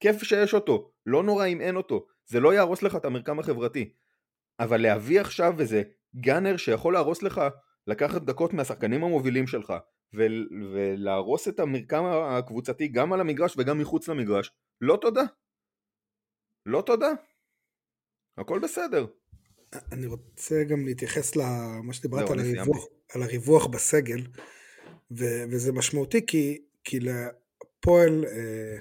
כיף שיש אותו, לא נורא אם אין אותו, זה לא יהרוס לך את המרקם החברתי. אבל להביא עכשיו איזה גאנר שיכול להרוס לך, לקחת דקות מהשחקנים המובילים שלך, ול- ולהרוס את המרקם הקבוצתי גם על המגרש וגם מחוץ למגרש, לא תודה. לא תודה. הכל בסדר. אני רוצה גם להתייחס למה שדיברת זהו, על הריווח, על הריווח בסגל, ו- וזה משמעותי כי, כי להפועל, אה,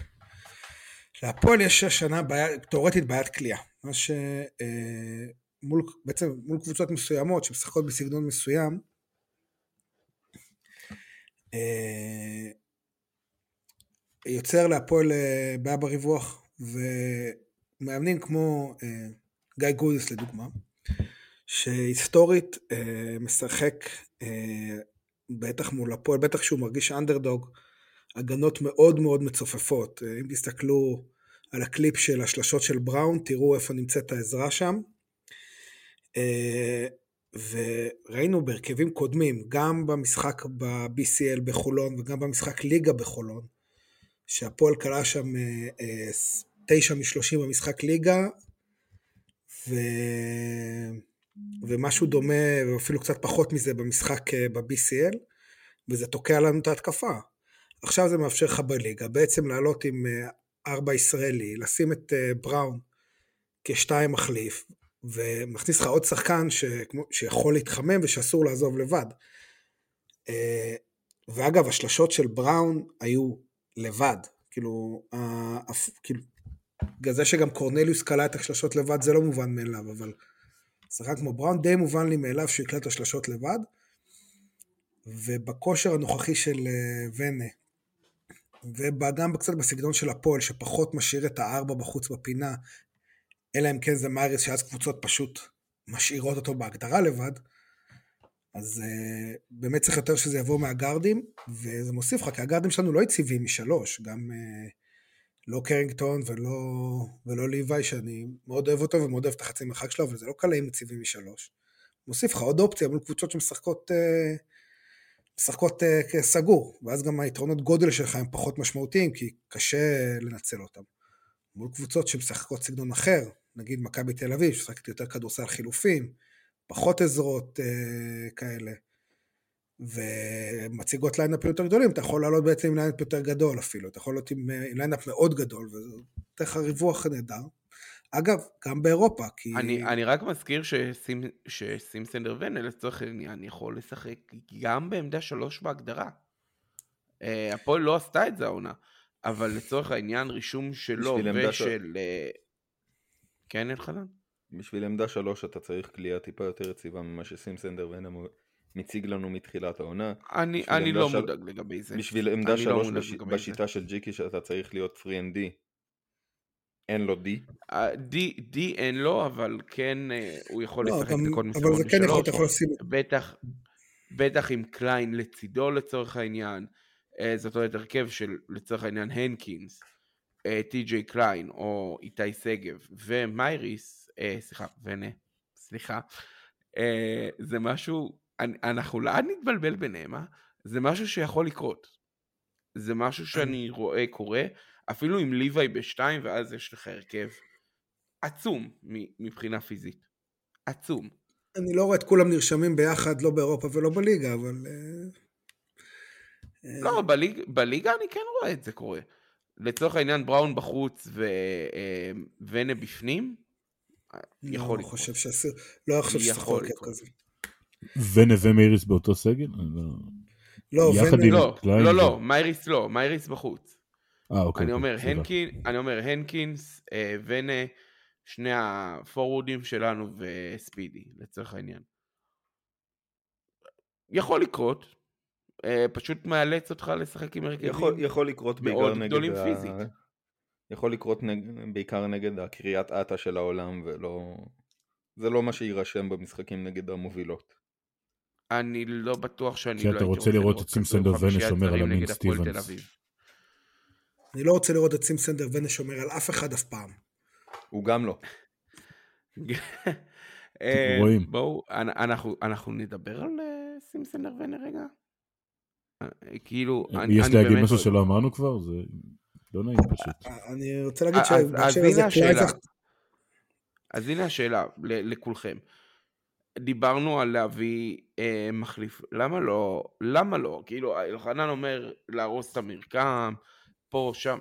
להפועל יש השנה בעיה, תאורטית בעיית כליאה, מה שמול, בעצם מול קבוצות מסוימות שמשחקות בסגנון מסוים, אה, יוצר להפועל אה, בעיה בריווח, ומאמנים כמו אה, גיא גודיס לדוגמה, שהיסטורית אה, משחק אה, בטח מול הפועל, בטח שהוא מרגיש אנדרדוג, הגנות מאוד מאוד מצופפות. אה, אם תסתכלו על הקליפ של השלשות של בראון, תראו איפה נמצאת העזרה שם. אה, וראינו בהרכבים קודמים, גם במשחק ב-BCL בחולון וגם במשחק ליגה בחולון, שהפועל כלה שם אה, אה, תשע משלושים במשחק ליגה, ו... ומשהו דומה, ואפילו קצת פחות מזה במשחק אה, ב-BCL, וזה תוקע לנו את ההתקפה. עכשיו זה מאפשר לך בליגה בעצם לעלות עם אה, ארבע ישראלי, לשים את אה, בראון כשתיים מחליף, ומכניס לך עוד שחקן שכמו, שיכול להתחמם ושאסור לעזוב לבד. ואגב, השלשות של בראון היו לבד. כאילו, כאילו, בגלל זה שגם קורנליוס קלע את השלשות לבד זה לא מובן מאליו, אבל שחקן כמו בראון די מובן לי מאליו שהוא יקלע את השלשות לבד. ובכושר הנוכחי של אה, ונה, וגם קצת בסגנון של הפועל, שפחות משאיר את הארבע בחוץ בפינה, אלא אם כן זה מאריס, שאז קבוצות פשוט משאירות אותו בהגדרה לבד, אז uh, באמת צריך יותר שזה יבוא מהגארדים, וזה מוסיף לך, כי הגארדים שלנו לא יציבים משלוש, גם uh, לא קרינגטון ולא, ולא ליוואי, שאני מאוד אוהב אותו ומאוד אוהב את החצי מרחק שלו, אבל זה לא קלעים יציבים משלוש. מוסיף לך עוד אופציה מול קבוצות שמשחקות uh, משחקות uh, כסגור, ואז גם היתרונות גודל שלך הם פחות משמעותיים, כי קשה לנצל אותם. מול קבוצות שמשחקות סגנון אחר, נגיד מכבי תל אביב, שמשחקת יותר כדורסל חילופים, פחות עזרות uh, כאלה, ומציגות ליינאפים יותר גדולים, אתה יכול לעלות בעצם עם lineup יותר גדול אפילו, אתה יכול לעלות עם, אה, עם lineup מאוד גדול, וזה נותן לך ריווח נהדר. אגב, גם באירופה, כי... אני, אני רק מזכיר שסים, שסים סנדר ונה לצורך העניין יכול לשחק גם בעמדה שלוש בהגדרה. אה, הפועל לא עשתה את זה העונה, אבל לצורך העניין רישום שלו ושל... אה, כן, אלחנן? בשביל עמדה שלוש אתה צריך כליאה טיפה יותר יציבה ממה שסים סנדר ואין מציג לנו מתחילת העונה. אני, אני לא של- מודאג לגבי זה. בשביל עמדה לא שלוש מודאג בש... לגבי זה. בשיטה של ג'יקי שאתה צריך להיות 3 and D אין לו די. די, די אין לו, אבל כן אה, הוא יכול לא, לשחק גם- בכל אבל מסגרות זה כן יכול, אתה. יכול לשים... בטח, בטח עם קליין לצידו לצורך העניין. אה, זאת אומרת הרכב של לצורך העניין הנקינס, אה, טי.ג'יי קליין או איתי שגב ומייריס, סליחה, ונה, סליחה, זה משהו, אנחנו לאן נתבלבל ביניהם, אה? זה משהו שיכול לקרות. זה משהו שאני רואה קורה, אפילו עם ליוואי בשתיים ואז יש לך הרכב עצום מבחינה פיזית. עצום. אני לא רואה את כולם נרשמים ביחד, לא באירופה ולא בליגה, אבל... אה, אה, לא, בליג, בליגה אני כן רואה את זה קורה. לצורך העניין בראון בחוץ ו, אה, בפנים, יכול לא לקרות. חושב שעשו... לא חושב שצריך יכול הרכב לקרות. כזה. ונווה מאיריס באותו סגל? לא- לא, יחד עם- לא, קליין לא, ו- לא, מייריס לא, מייריס בחוץ. אה, אוקיי. אני אוקיי, אומר. הנקין, אני אומר, הנקינס, אה, ונה, שני הפורוורדים שלנו וספידי, לצורך העניין. יכול לקרות, אה, פשוט מאלץ אותך לשחק עם הרכבים. יכול, יכול לקרות מאוד בעיקר נגד גדולים ה... פיזית. יכול לקרות נג... בעיקר נגד הקריית אתא של העולם ולא... זה לא מה שיירשם במשחקים נגד המובילות. אני לא בטוח שאני כי לא אתה הייתי רוצה לראות את סימסנדר ונה שומר על אמין סטיבנס. אני לא רוצה לראות את סימסנדר ונה שומר על אף אחד אף פעם. הוא גם לא. *laughs* אה, רואים. בואו, אנ- אנחנו, אנחנו נדבר על אה, סימסנדר ונה רגע? אה, כאילו, אני, יש אני להגיד באמת... משהו לא- שלא אמרנו כבר? זה לא נעים פשוט. אני רוצה להגיד אז- אז הנה הזה השאלה. אז הנה השאלה ל- לכולכם. דיברנו על להביא אה, מחליף, למה לא, למה לא? כאילו, אלחנן אומר להרוס את המרקם, פה, שם.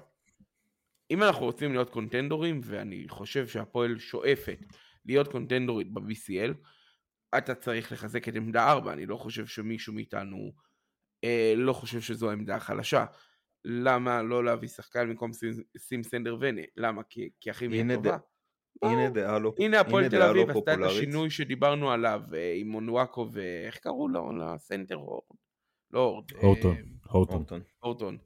אם אנחנו רוצים להיות קונטנדורים, ואני חושב שהפועל שואפת להיות קונטנדורית ב-BCL, אתה צריך לחזק את עמדה 4, אני לא חושב שמישהו מאיתנו אה, לא חושב שזו העמדה החלשה. למה לא להביא שחקן במקום סים- סים סנדר ונה? למה? כי, כי הכימיה הנה טובה? הנה. דעה לא הנה הפועל תל לא אביב עשתה את פופולרית. השינוי שדיברנו עליו אה, עם מונואקו ואיך קראו לו? לסנטר הורד? לא הורד. אה, הורטון. הורטון.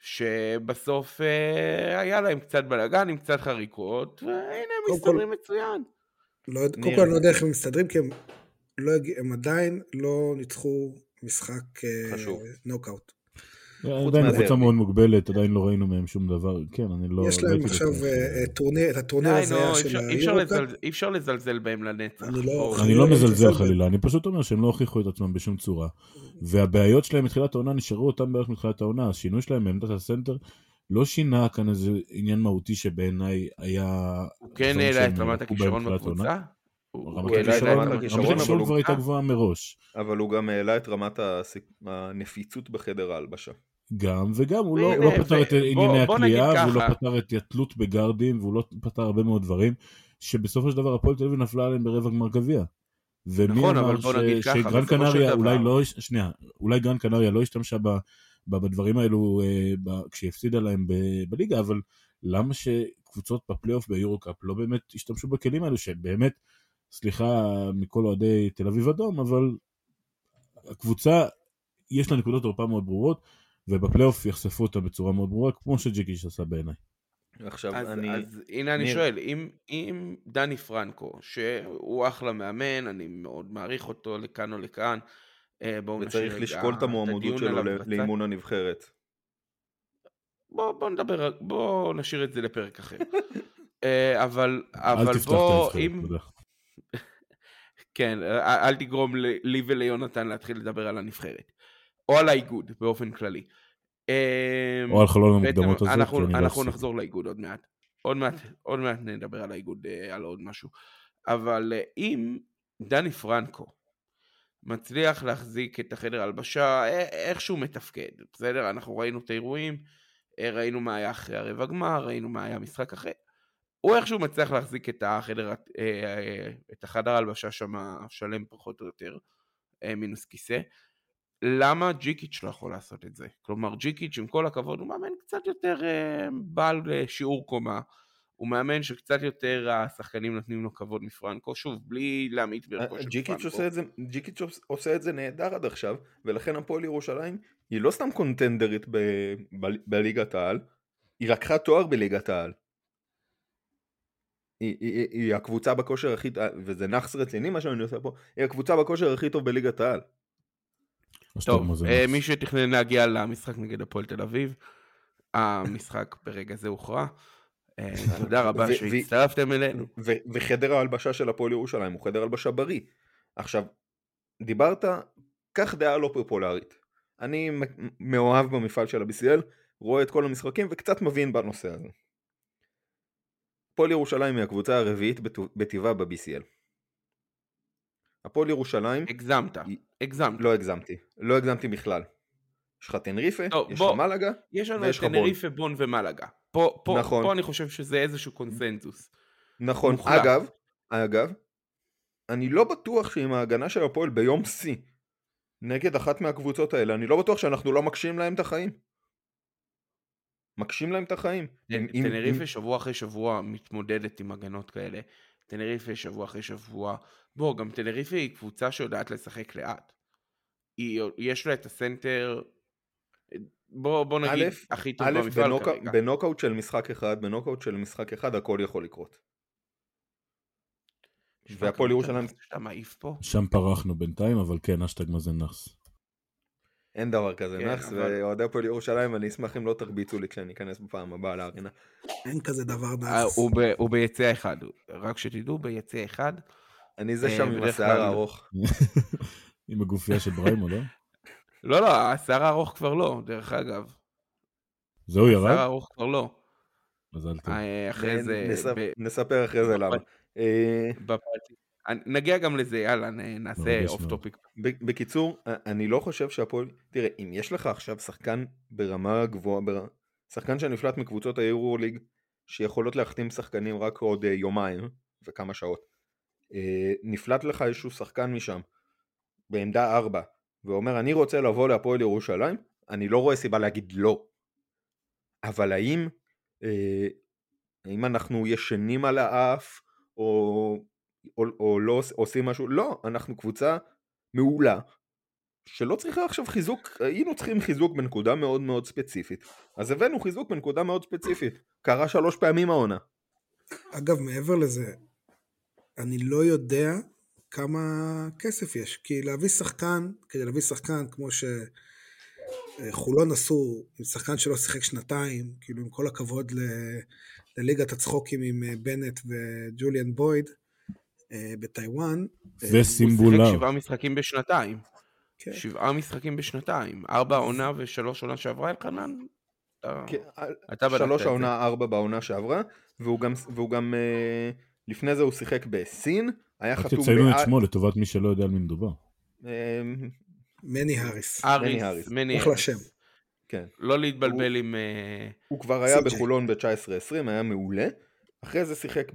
שבסוף אה, היה להם קצת בלאגן עם קצת חריקות, והנה הם מסתדרים מצוין. לא קודם. כל אני לא יודע איך הם מסתדרים, כי הם, לא, עדיין לא ניצחו משחק. נוקאוט. עדיין מהדרבי. קבוצה מאוד מוגבלת, עדיין לא ראינו מהם שום דבר. כן, אני לא... יש לא להם עכשיו. אה, אה, טורניר, את הטורניר הזה של אפשר- אי אפשר. לזלזל- בהם לנצח. אני לא- לא לא מזלזל. חלילה, אני פשוט אומר שהם לא הוכיחו את עצמם בשום צורה. והבעיות שלהם מתחילת העונה נשארו אותם בערך מתחילת העונה. השינוי שלהם בעמדת הסנטר לא שינה כאן איזה עניין מהותי שבעיניי היה... הוא כן העלה את רמת הכישרון. בקבוצה? הוא רמת הוא העלה את הכישרון- רמת אבל כבר הוא- הייתה אה, גבוהה מראש. אבל הוא גם העלה את רמת הנפיצות בחדר ההלבשה. גם וגם הוא לא, לא פתר את ענייני הכלייה והוא לא. פתר את התלות בגארדים והוא לא פתר הרבה מאוד דברים שבסופו של דבר הפועל תל אביב נפלה עליהם ברבע גמר גביע. ומי נכון, אמר אבל בוא ש- נגיד ככה, שגרן קנריה אולי לא, שנייה, אולי גרן קנריה לא השתמשה ב, ב, בדברים האלו אה, ב, כשהיא הפסידה להם ב, בליגה, אבל למה שקבוצות בפלייאוף ביורו-קאפ לא באמת השתמשו בכלים האלו שבאמת, סליחה מכל אוהדי תל אביב אדום, אבל הקבוצה יש לה נקודות תורפה מאוד ברורות, ובפלייאוף יחשפו אותה בצורה מאוד ברורה, כמו שג'יקיש עשה בעיניי. עכשיו אז, אני... אז הנה אני ניר. שואל, אם, אם דני פרנקו, שהוא אחלה מאמן, אני מאוד מעריך אותו לכאן או לכאן, אה, בואו נשאיר וצריך לשקול את המועמדות שלו. לאימון הנבחרת. בוא, בוא נדבר, בוא נשאיר את זה לפרק אחר. *laughs* אה, אבל, אבל תפתח את בוא, הנבחרת, אם, תודה. כן, אל אל תגרום לי לי וליונתן להתחיל לדבר על הנבחרת. או על האיגוד באופן כללי. אה, או על חלון המוקדמות הזה, אנחנו, כי אני לא אנחנו. נחזור לאיגוד עוד מעט. עוד מעט, עוד מעט נדבר על האיגוד, אה, על עוד משהו. אבל אה, אם דני פרנקו מצליח להחזיק את החדר הלבשה, אה, איכשהו מתפקד, בסדר? אנחנו ראינו את האירועים, אה, ראינו מה היה אחרי הרבע גמר, ראינו מה היה משחק אחרי. הוא איכשהו מצליח להחזיק את החדר, אה, אה, את החדר הלבשה שם שלם פחות או יותר, אה, מינוס כיסא. למה ג'יקיץ' לא יכול לעשות את זה? כלומר ג'יקיץ' עם כל הכבוד הוא מאמן קצת יותר בעל שיעור קומה, הוא מאמן שקצת יותר השחקנים נותנים לו כבוד מפרנקו, שוב בלי להמעיט בערכו של ג'יקיץ' פרנקו. עושה את זה, ג'יקיץ' עושה את זה נהדר עד עכשיו, ולכן הפועל ירושלים היא לא סתם קונטנדרית ב- ב- בליגת העל, היא לקחה תואר בליגת העל. היא, היא, היא הקבוצה בכושר הכי, וזה נאחס רציני מה שאני עושה פה, היא הקבוצה בכושר הכי טוב בליגת העל. טוב, אה, מי שתכנן להגיע למשחק נגד הפועל תל אביב, המשחק ברגע זה הוכרע. אה, תודה רבה שהצטרפתם אלינו. וחדר ההלבשה של הפועל ירושלים הוא חדר הלבשה בריא. עכשיו, דיברת, קח דעה לא פופולרית. אני מאוהב במפעל של ה-BCL, רואה את כל המשחקים וקצת מבין בנושא הזה. הפועל ירושלים היא הקבוצה הרביעית בטבעה ב-BCL. הפועל ירושלים... הגזמת, הגזמת. לא הגזמתי, לא הגזמתי בכלל. יש לך תנריפה, יש לך מלאגה, יש לנו תנריפה, בון ומלאגה. פה, פה, נכון. פה אני חושב שזה איזשהו קונסנזוס. נכון, מוחלט. אגב, אגב, אני לא בטוח שעם ההגנה של הפועל ביום שיא נגד אחת מהקבוצות האלה, אני לא בטוח שאנחנו לא מקשים להם את החיים. מקשים להם את החיים. תנריפה שבוע אחרי שבוע מתמודדת עם הגנות כאלה. תנריפה שבוע אחרי שבוע. בוא, גם תנריפה היא קבוצה שיודעת לשחק לאט. היא, יש לה את הסנטר, בוא, בוא נגיד, א', הכי טוב א', במפעל בנוק, כרגע. בנוקאוט של משחק אחד, בנוקאוט של משחק אחד הכל יכול לקרות. והפועל ירושלים... שם פרחנו בינתיים, אבל כן, אשטג מזן נאחס. אין דבר כזה כן, נאחס, אבל... ואוהדי הפועל ירושלים, אני אשמח אם לא תרביצו לי כשאני אכנס בפעם הבאה לארינה. אין כזה דבר אה, נאחס. הוא, הוא ביציע אחד, רק שתדעו, ביציע אחד. אני זה אה, שם עם השיער הארוך. *laughs* עם הגופייה של בריימו, לא? לא, לא, השיער הארוך כבר לא, דרך אגב. זהו ירד? השיער הארוך כבר לא. מזל טוב. אה, אחרי זה... נספר אחרי זה למה. נגיע גם לזה, יאללה, נעשה off topic. בקיצור, אני לא חושב שהפועל... תראה, אם יש לך עכשיו שחקן ברמה גבוהה, שחקן שנפלט מקבוצות היורו ליג, שיכולות להחתים שחקנים רק עוד אה, יומיים וכמה שעות, אה, נפלט לך איזשהו שחקן משם, בעמדה 4, ואומר אני רוצה לבוא להפועל ירושלים, אני לא רואה סיבה להגיד לא. אבל האם, אה, האם אנחנו ישנים על האף, או או, או לא עושים משהו, לא, אנחנו קבוצה מעולה, שלא צריכה עכשיו חיזוק, היינו צריכים חיזוק בנקודה מאוד מאוד ספציפית, אז הבאנו חיזוק בנקודה מאוד ספציפית, קרה שלוש פעמים העונה. אגב, מעבר לזה, אני לא יודע כמה כסף יש, כי להביא שחקן, כדי להביא שחקן כמו שחולון עשו, עם שחקן שלא שיחק שנתיים, כאילו עם כל הכבוד ל... לליגת הצחוקים עם בנט וג'וליאן בויד, אה, בטיוואן. וסימבולר. הוא שיחק שבעה משחקים בשנתיים. כן. שבעה משחקים בשנתיים. ארבע עונה ושלוש עונה שעברה, אלחנן? כן, אתה שלוש העונה, ארבע בעונה שעברה, והוא גם, והוא גם אה, לפני זה הוא שיחק בסין, היה חתום... רק תציינו את שמו לטובת מי שלא יודע על מי מדובר. אה, מני האריס. האריס, מני האריס. אחלה שם. כן. לא להתבלבל עם... הוא כבר היה בחולון ב-19-20, היה מעולה. אחרי זה שיחק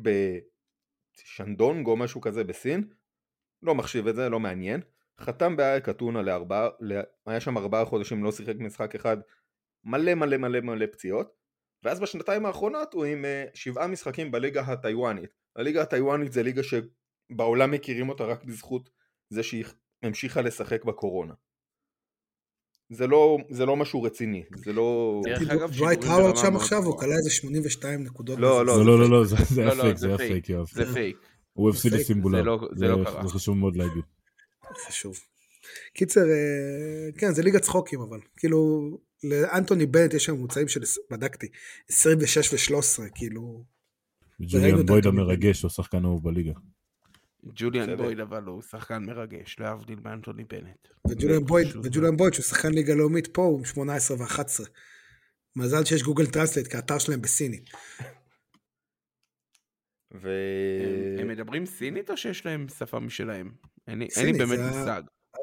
בשנדונג או משהו כזה בסין. לא מחשיב את זה, לא מעניין. חתם באייק אתונה לארבעה, היה שם ארבעה חודשים, לא שיחק משחק אחד. מלא מלא מלא מלא פציעות. ואז בשנתיים האחרונות הוא עם uh, שבעה משחקים בליגה הטיוואנית. הליגה הטיוואנית זה ליגה שבעולם מכירים אותה רק בזכות זה שהיא המשיכה לשחק בקורונה. זה לא, זה לא משהו רציני, זה לא... דווייט האוורד שם עכשיו, הוא קלע איזה 82 נקודות. לא, לא, לא, לא, זה היה פייק, זה היה פייק, יואב. זה פייק. הוא הפסיד לסימבולר, זה לא קרה. זה חשוב מאוד להגיד. חשוב. קיצר, כן, זה ליגת צחוקים אבל. כאילו, לאנטוני בנט יש שם ממוצעים של, בדקתי, 26 ו-13, כאילו... ג'וליאן בויד המרגש, הוא שחקן אהוב בליגה. ג'וליאן בויד אבל הוא שחקן מרגש, להבדיל מאנטוני בנט. וג'וליאן בויד שהוא שחקן ליגה לאומית פה הוא עם 18 ו-11. מזל שיש גוגל טרנסלייט כי האתר שלהם בסינית. ו... הם, מדברים סינית או שיש להם שפה משלהם? אין לי באמת מושג.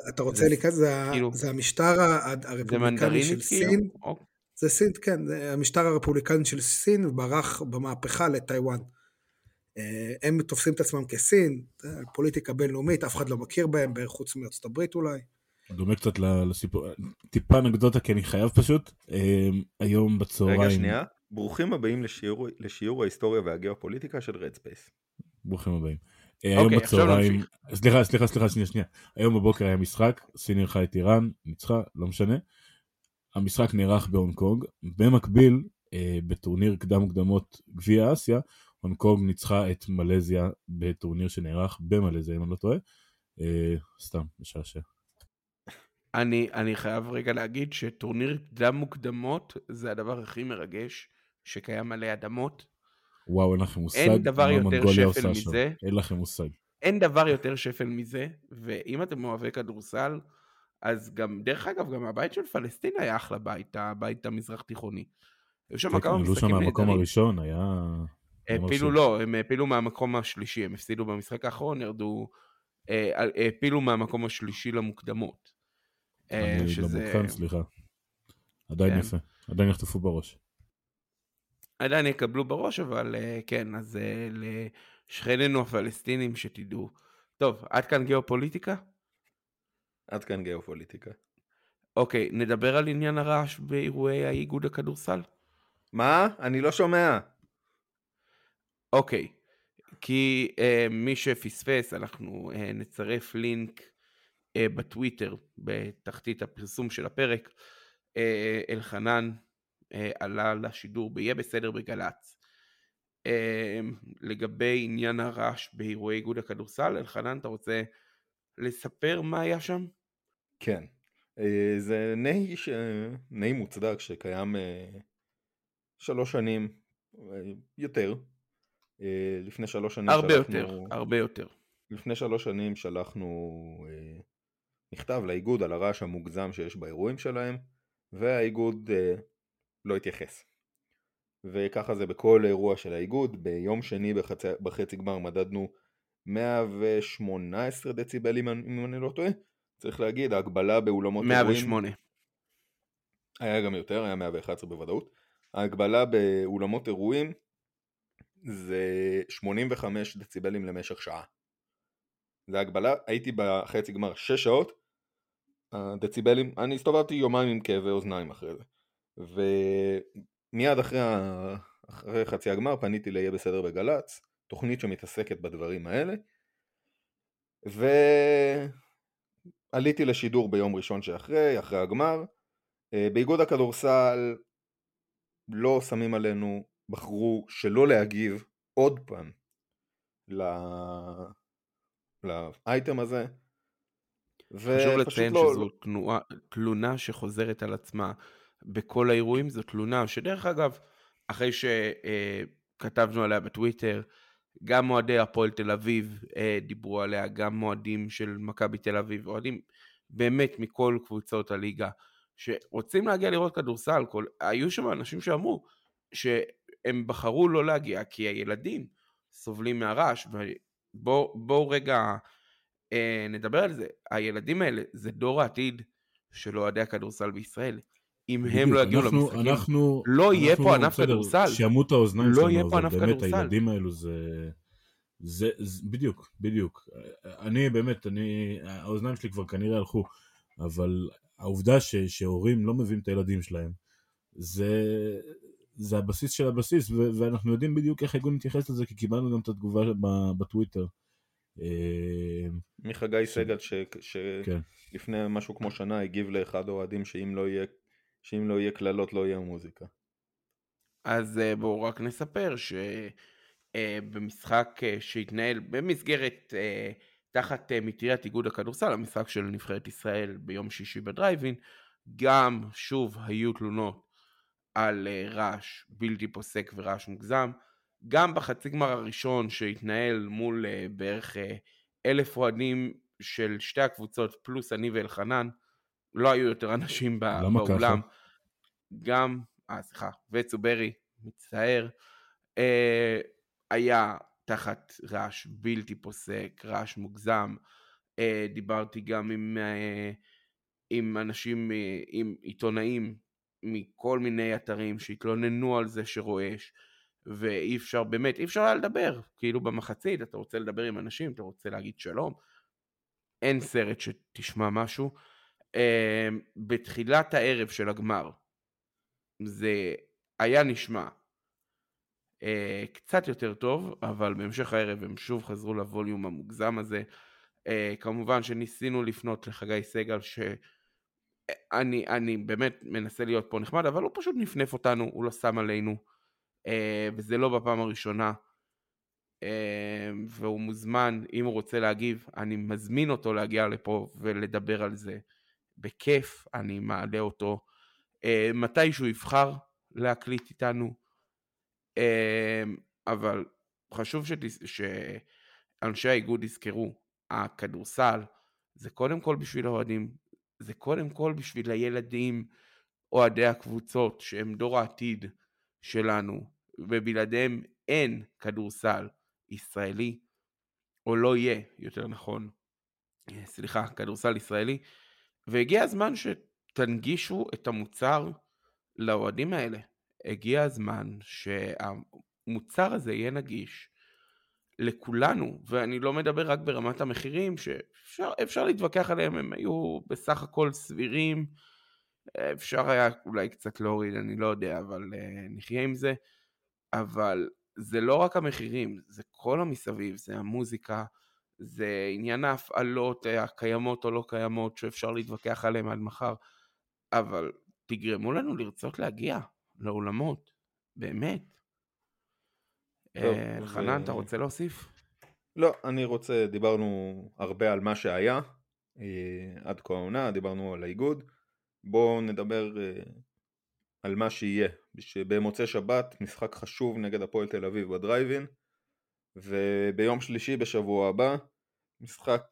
אתה רוצה להיכנס, כאילו- זה המשטר הרפובליקני של סין. כאילו? זה סין, כן, המשטר הרפובליקני של סין ברח במהפכה לטיוואן. אה, הם תופסים את עצמם כסין, פוליטיקה בינלאומית, אף אחד לא מכיר בהם, חוץ מארצות הברית אולי. דומה קצת לסיפור, טיפה אנקדוטה כי אני חייב פשוט, אה, היום בצהריים. רגע שנייה, ברוכים הבאים לשיעור, לשיעור ההיסטוריה והגיאופוליטיקה של רד ספייס. ברוכים הבאים. אה, היום אוקיי, בצהריים, סליחה סליחה סליחה שנייה שנייה, היום בבוקר היה משחק, סין אירחה את איראן, ניצחה, לא משנה. המשחק נערך בהונג קונג, במקביל בטורניר קדם מוקדמות גביע אסיה הונג ניצחה את מלזיה בטורניר שנערך במלזיה, אם אני לא טועה. אה, סתם, משעשע. אני, אני חייב רגע להגיד שטורניר קדם מוקדמות זה הדבר הכי מרגש שקיים עלי אדמות. וואו, אין לכם מושג אין דבר יותר שפל עושה שם. מזה. אין לכם מושג. אין דבר יותר שפל מזה, ואם אתם אוהבי כדורסל, אז גם, דרך אגב, גם הבית של פלסטין היה אחלה בית, הבית המזרח תיכוני. היו שם כן, כמה שם משחקים נהדרים. הראשון, היה... העפילו. לא, הם העפילו מהמקום השלישי, הם הפסידו במשחק האחרון, ירדו, אה, העפילו מהמקום השלישי למוקדמות. אה, אני לא שזה- מוקדם, סליחה. עדיין כן. יפה, עדיין נחטפו בראש. עדיין יקבלו בראש, אבל אה, כן, אז אה, לשכנינו הפלסטינים שתדעו. טוב, עד כאן גיאופוליטיקה? עד כאן גיאופוליטיקה. אוקיי, נדבר על עניין הרעש באירועי האיגוד הכדורסל? מה? אני לא שומע. אוקיי, כי אה, מי שפספס, אנחנו אה, נצרף לינק אה, בטוויטר, בתחתית הפרסום של הפרק. אה, אלחנן אה, עלה לשידור ב"יהיה בסדר" בגל"צ. אה, לגבי עניין הרעש באירועי איגוד הכדורסל, אלחנן, אתה רוצה לספר מה היה שם? כן. אה, זה נהי, ש... נהי מוצדק שקיים אה, שלוש שנים, אה, יותר. אה, לפני שלוש שנים הרבה שלחנו... יותר, הרבה יותר. לפני שלוש שנים שלחנו אה, מכתב לאיגוד על הרעש המוגזם שיש באירועים שלהם, והאיגוד אה, לא התייחס. וככה זה בכל אירוע של האיגוד, ביום שני בחצי, בחצי גמר מדדנו 118 דציבלים אם אני לא טועה, צריך להגיד ההגבלה באולמות אירועים, 108. היה גם יותר, היה 111 בוודאות, ההגבלה באולמות אירועים זה 85 דציבלים למשך שעה. זה הגבלה, הייתי בחצי גמר 6 שעות, הדציבלים, אני הסתובבתי יומיים עם כאבי אוזניים אחרי זה. ומיד אחרי. אחרי חצי הגמר פניתי ל"יהיה בסדר" בגל"צ, תוכנית שמתעסקת בדברים האלה, ועליתי לשידור ביום ראשון שאחרי, אחרי הגמר. אה, באיגוד הכדורסל לא שמים עלינו, בחרו שלא להגיב עוד פעם ל... לאייטם הזה. חשוב לציין לא- שזו תנועה, תלונה שחוזרת על עצמה בכל האירועים, זו תלונה שדרך אגב, אחרי שכתבנו עליה בטוויטר, גם אוהדי הפועל תל אביב אה, דיברו עליה, גם אוהדים של מכבי תל אביב, אוהדים באמת מכל קבוצות הליגה, שרוצים להגיע לראות כדורסל, כל... היו שם אנשים שאמרו שהם בחרו לא להגיע כי הילדים סובלים מהרעש, ובואו בוא רגע אה, נדבר על זה, הילדים האלה זה דור העתיד של אוהדי הכדורסל בישראל. אם הם לא יגיעו למשחקים, אנחנו, לא יהיה פה ענף כדורסל. שימות האוזניים לא שלנו, יהיה פה ענף באמת כדורסל. הילדים האלו זה... זה, זה בדיוק, בדיוק. אני באמת, אני, האוזניים שלי כבר כנראה הלכו, אבל העובדה ש, שהורים לא מביאים את הילדים שלהם, זה, זה הבסיס של הבסיס, ו, ואנחנו יודעים בדיוק איך הארגון מתייחס לזה, כי קיבלנו גם את התגובה ב- בטוויטר. אה, מחגי ש- סגל כן. שלפני משהו כמו שנה הגיב לאחד האוהדים שאם לא יהיה שאם לא יהיה קללות לא יהיה מוזיקה. אז אה, בואו רק נספר שבמשחק שהתנהל במסגרת אה, תחת אה, מטריית איגוד הכדורסל, המשחק של נבחרת ישראל ביום שישי בדרייבין, גם שוב היו תלונות על אה, רעש בלתי פוסק ורעש מוגזם. גם בחצי גמר הראשון שהתנהל מול אה, בערך אה, אלף אוהדים של שתי הקבוצות פלוס אני ואלחנן, לא היו יותר אנשים? באולם. גם, אה סליחה, וצוברי, מצטער, אה, היה תחת רעש בלתי פוסק, רעש מוגזם. אה, דיברתי גם עם, אה, עם אנשים, אה, עם עיתונאים מכל מיני אתרים שהתלוננו על זה שרועש, ואי אפשר, באמת, אי אפשר היה לדבר. כאילו במחצית, אתה רוצה לדבר עם אנשים, אתה רוצה להגיד שלום. אין סרט שתשמע משהו. אה, בתחילת הערב של הגמר, זה היה נשמע אה, קצת יותר טוב, אבל בהמשך הערב הם שוב חזרו לווליום המוגזם הזה. אה, כמובן שניסינו לפנות לחגי סגל, שאני אני באמת מנסה להיות פה נחמד, אבל הוא פשוט נפנף אותנו, הוא לא שם עלינו, אה, וזה לא בפעם הראשונה אה, והוא מוזמן, אם הוא רוצה להגיב, אני מזמין אותו להגיע לפה ולדבר על זה. בכיף, אני מעלה אותו. אה, מתי שהוא יבחר להקליט איתנו, אבל חשוב שתס... שאנשי האיגוד יזכרו, הכדורסל זה קודם כל בשביל האוהדים, זה קודם כל בשביל הילדים, אוהדי הקבוצות, שהם דור העתיד שלנו, ובלעדיהם אין כדורסל ישראלי, או לא יהיה, יותר נכון, סליחה, כדורסל ישראלי, והגיע הזמן שתנגישו את המוצר לאוהדים האלה. הגיע הזמן שהמוצר הזה יהיה נגיש לכולנו, ואני לא מדבר רק ברמת המחירים, שאפשר להתווכח עליהם, הם היו בסך הכל סבירים, אפשר היה אולי קצת להוריד, אני לא יודע, אבל uh, נחיה עם זה. אבל זה לא רק המחירים, זה כל המסביב, זה המוזיקה, זה עניין ההפעלות הקיימות או לא קיימות, שאפשר להתווכח עליהן עד מחר, אבל תגרמו לנו לרצות להגיע לאולמות, באמת. אה, אלחנן, אתה רוצה להוסיף? לא, אני רוצה, דיברנו הרבה על מה שהיה, אה, עד כה העונה, דיברנו על האיגוד. בואו נדבר על מה שיהיה. במוצאי שבת משחק חשוב נגד הפועל תל אביב בדרייבין וביום שלישי בשבוע הבא משחק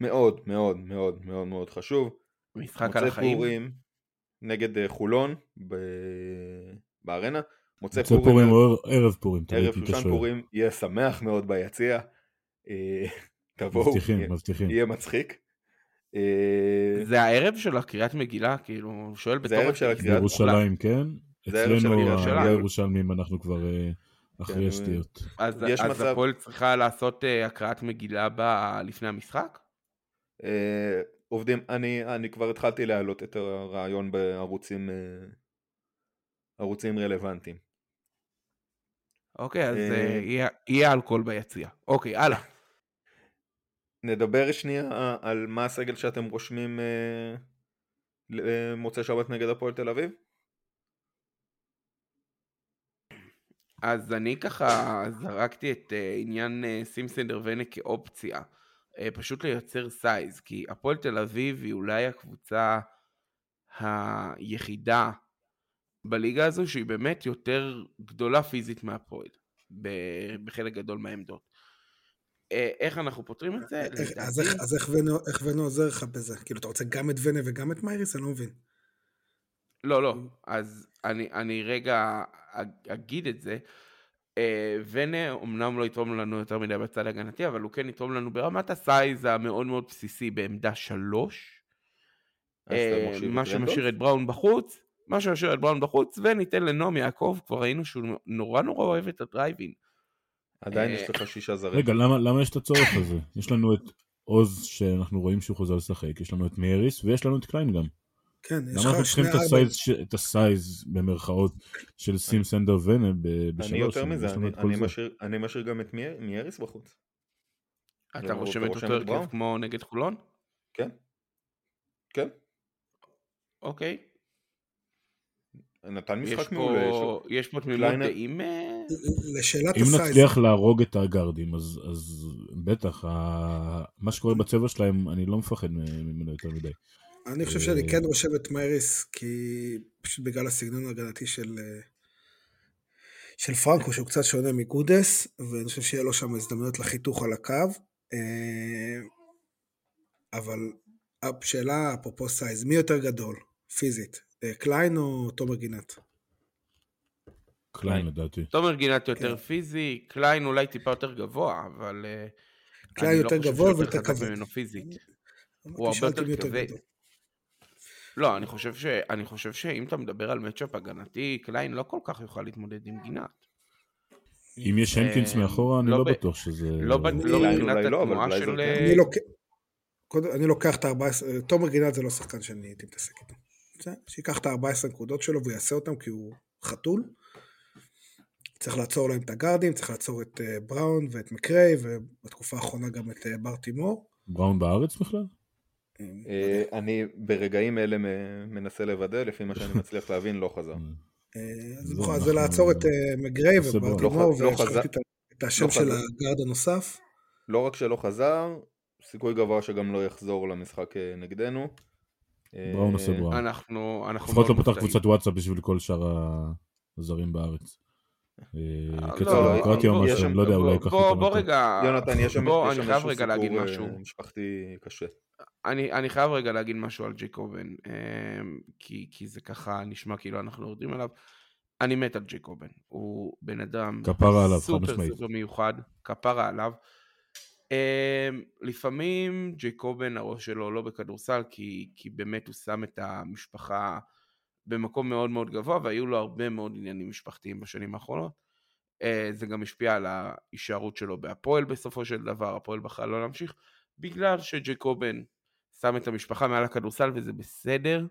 מאוד מאוד מאוד מאוד מאוד חשוב. משחק על החיים. פורים נגד חולון ב... בארנה. מוצא פורים, פורים או ערב פורים. ערב שושן פורים יהיה שמח מאוד ביציע. *laughs* תבואו, מבטיחים, מבטיחים. יהיה מצחיק. אה, זה הערב של הקריאת מגילה, כאילו, שואל בתור... זה הערב של הקריאת בירושלים, כן? אצלנו, הירושלמים, אנחנו כבר אה, אחרי כן, השטויות. אז הפועל צריכה לעשות אה, הקראת מגילה לפני המשחק? עובדים, אני כבר התחלתי להעלות את הרעיון בערוצים ערוצים רלוונטיים. אוקיי, אז יהיה אלכוהול ביציע. אוקיי, הלאה. נדבר שנייה על מה הסגל שאתם רושמים אה, למוצאי שבת נגד הפועל תל אביב? אז אני ככה זרקתי את עניין סימסנדר ונה כאופציה, פשוט לייצר סייז, כי הפועל תל אביב היא אולי הקבוצה היחידה בליגה הזו שהיא באמת יותר גדולה פיזית מהפועל, בחלק גדול מהעמדות. אה, איך אנחנו פותרים את זה? אז איך ונו עוזר לך בזה? כאילו, אתה רוצה גם את ונה וגם את מייריס? אני לא מבין. לא, לא. אז אני רגע אגיד את זה. אה, ונה אמנם לא יתרום לנו יותר מדי בצד ההגנתי, אבל הוא כן יתרום לנו ברמת הסייז המאוד מאוד בסיסי בעמדה שלוש. אה, מה שמשאיר את בראון בחוץ, מה שמשאיר את בראון בחוץ, וניתן לנועם יעקב, כבר ראינו שהוא נורא נורא אוהב את ה driving. עדיין יש לך שישה זרים. רגע, למה, למה יש את הצורך הזה? יש לנו את עוז שאנחנו רואים שהוא חוזר לשחק, יש לנו את מייריס ויש לנו את קליין גם. כן, יש לך שני ארבע. למה אנחנו צריכים את ה size במרכאות של סים סנדר ונה בשלוש? אני יותר מזה, אני, אני, משאיר, אני משאיר גם את מייריס בחוץ. אתה רושם את אותו הרכב כמו נגד חולון? כן. כן. אוקיי. נתן משחק מעולה. יש פה תמימות דעים? אה? לשאלת הסייז. אם נצליח להרוג את הגארדים, אז, אז בטח, ה... מה שקורה בצבע שלהם, אני לא מפחד ממנו יותר מדי. אני חושב שאני כן רושם את מייריס, כי פשוט בגלל הסגנון ההגנתי של, אה, של פרנקו, שהוא קצת שונה מגודס, ואני חושב שיהיה לו שם הזדמנויות לחיתוך על הקו. אה, אבל השאלה, אפרופו size, מי יותר גדול, פיזית? אה, קליין או תומר גינת? קליין לדעתי. תומר גינת יותר כן. פיזי, קליין אולי טיפה יותר גבוה, אבל... אה, קליין יותר לא גבוה ויותר כבד. ממנו פיזית. הוא הרבה יותר כבד. לא, אני חושב, ש... אני חושב שאם אתה מדבר על matchup הגנתי, קליין לא כל כך יוכל להתמודד עם גינת. אם יש הנקינס אה, מאחורה, אני לא, לא בטוח שזה... לא, לא מבחינת לא, התנועה של... אני לוקח את ה-14, תומר גינת זה לא שחקן שאני הייתי מתעסק איתו. שיקח את ה-14 נקודות שלו והוא יעשה אותם כי הוא חתול. צריך לעצור להם את הגארדים, צריך לעצור את uh, בראון ואת מקריי, ובתקופה האחרונה גם את uh, בר תימור. בראון בארץ בכלל? אה, אני ברגעים אלה מנסה לוודא, לפי מה שאני *laughs* מצליח להבין, לא חזר. אז זה לעצור את מגריי ובר תימור, את השם לא של. הגארד הנוסף. לא רק שלא חזר, סיכוי גבוה שגם לא יחזור למשחק אה, נגדנו. בראון אה, עושה בראון. אנחנו, אנחנו לפחות לא פתח מופתעים. קבוצת וואטסאפ בשביל כל שאר הזרים בארץ. אה, לא, קץ לא, הדמוקרטיה או משהו, אני לא יודע, אולי ייקח בוא. רגע, יונתן, יש שם להגיד סיפור, אה, משהו. משפחתי קשה. אני, אני חייב רגע להגיד משהו על ג'ייקובן, כי, כי זה ככה נשמע כאילו אנחנו יורדים עליו. אני מת על ג'ייקובן, הוא בן אדם עליו, סופר משמעית. סופר מיוחד, כפרה עליו. אמ, לפעמים ג'ייקובן הראש שלו לא בכדורסל, כי, כי באמת הוא שם את המשפחה במקום מאוד מאוד גבוה, והיו לו הרבה מאוד עניינים משפחתיים בשנים האחרונות. אה, זה גם השפיע על ההישארות שלו בהפועל בסופו של דבר, הפועל בחר לא להמשיך, בגלל שג'ייקובן שם את המשפחה מעל הכדורסל וזה בסדר,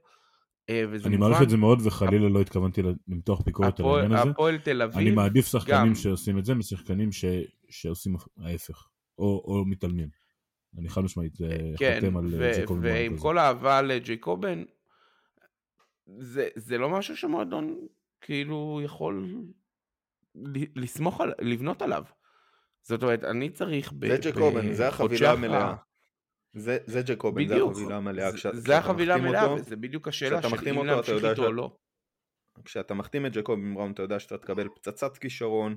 אה, וזה אני. מעריך את זה מאוד וחלילה לא התכוונתי למתוח ביקורת על העניין הזה. הפועל תל אביב, אני מעדיף שחקנים. שעושים את זה משחקנים ש- שעושים ההפך, או או מתעלמים. אני חד משמעית אה, כן, חותם על ו- אה, ועם. כל האהבה לג'ייקובן, זה, זה לא משהו שמועדון כאילו יכול ל- לסמוך על, לבנות עליו. זאת אומרת, אני צריך ב... זה ג'קובן, זה החבילה המלאה. זה זה ג'קובן, זה החבילה המלאה. זה- כשה- זה החבילה המלאה, אותו- וזה בדיוק השאלה של אם אותו, אתה להמשיך איתו או שאתה- לא. כשאתה מחתים את ג'קובן בראון אתה יודע שאתה תקבל פצצת כישרון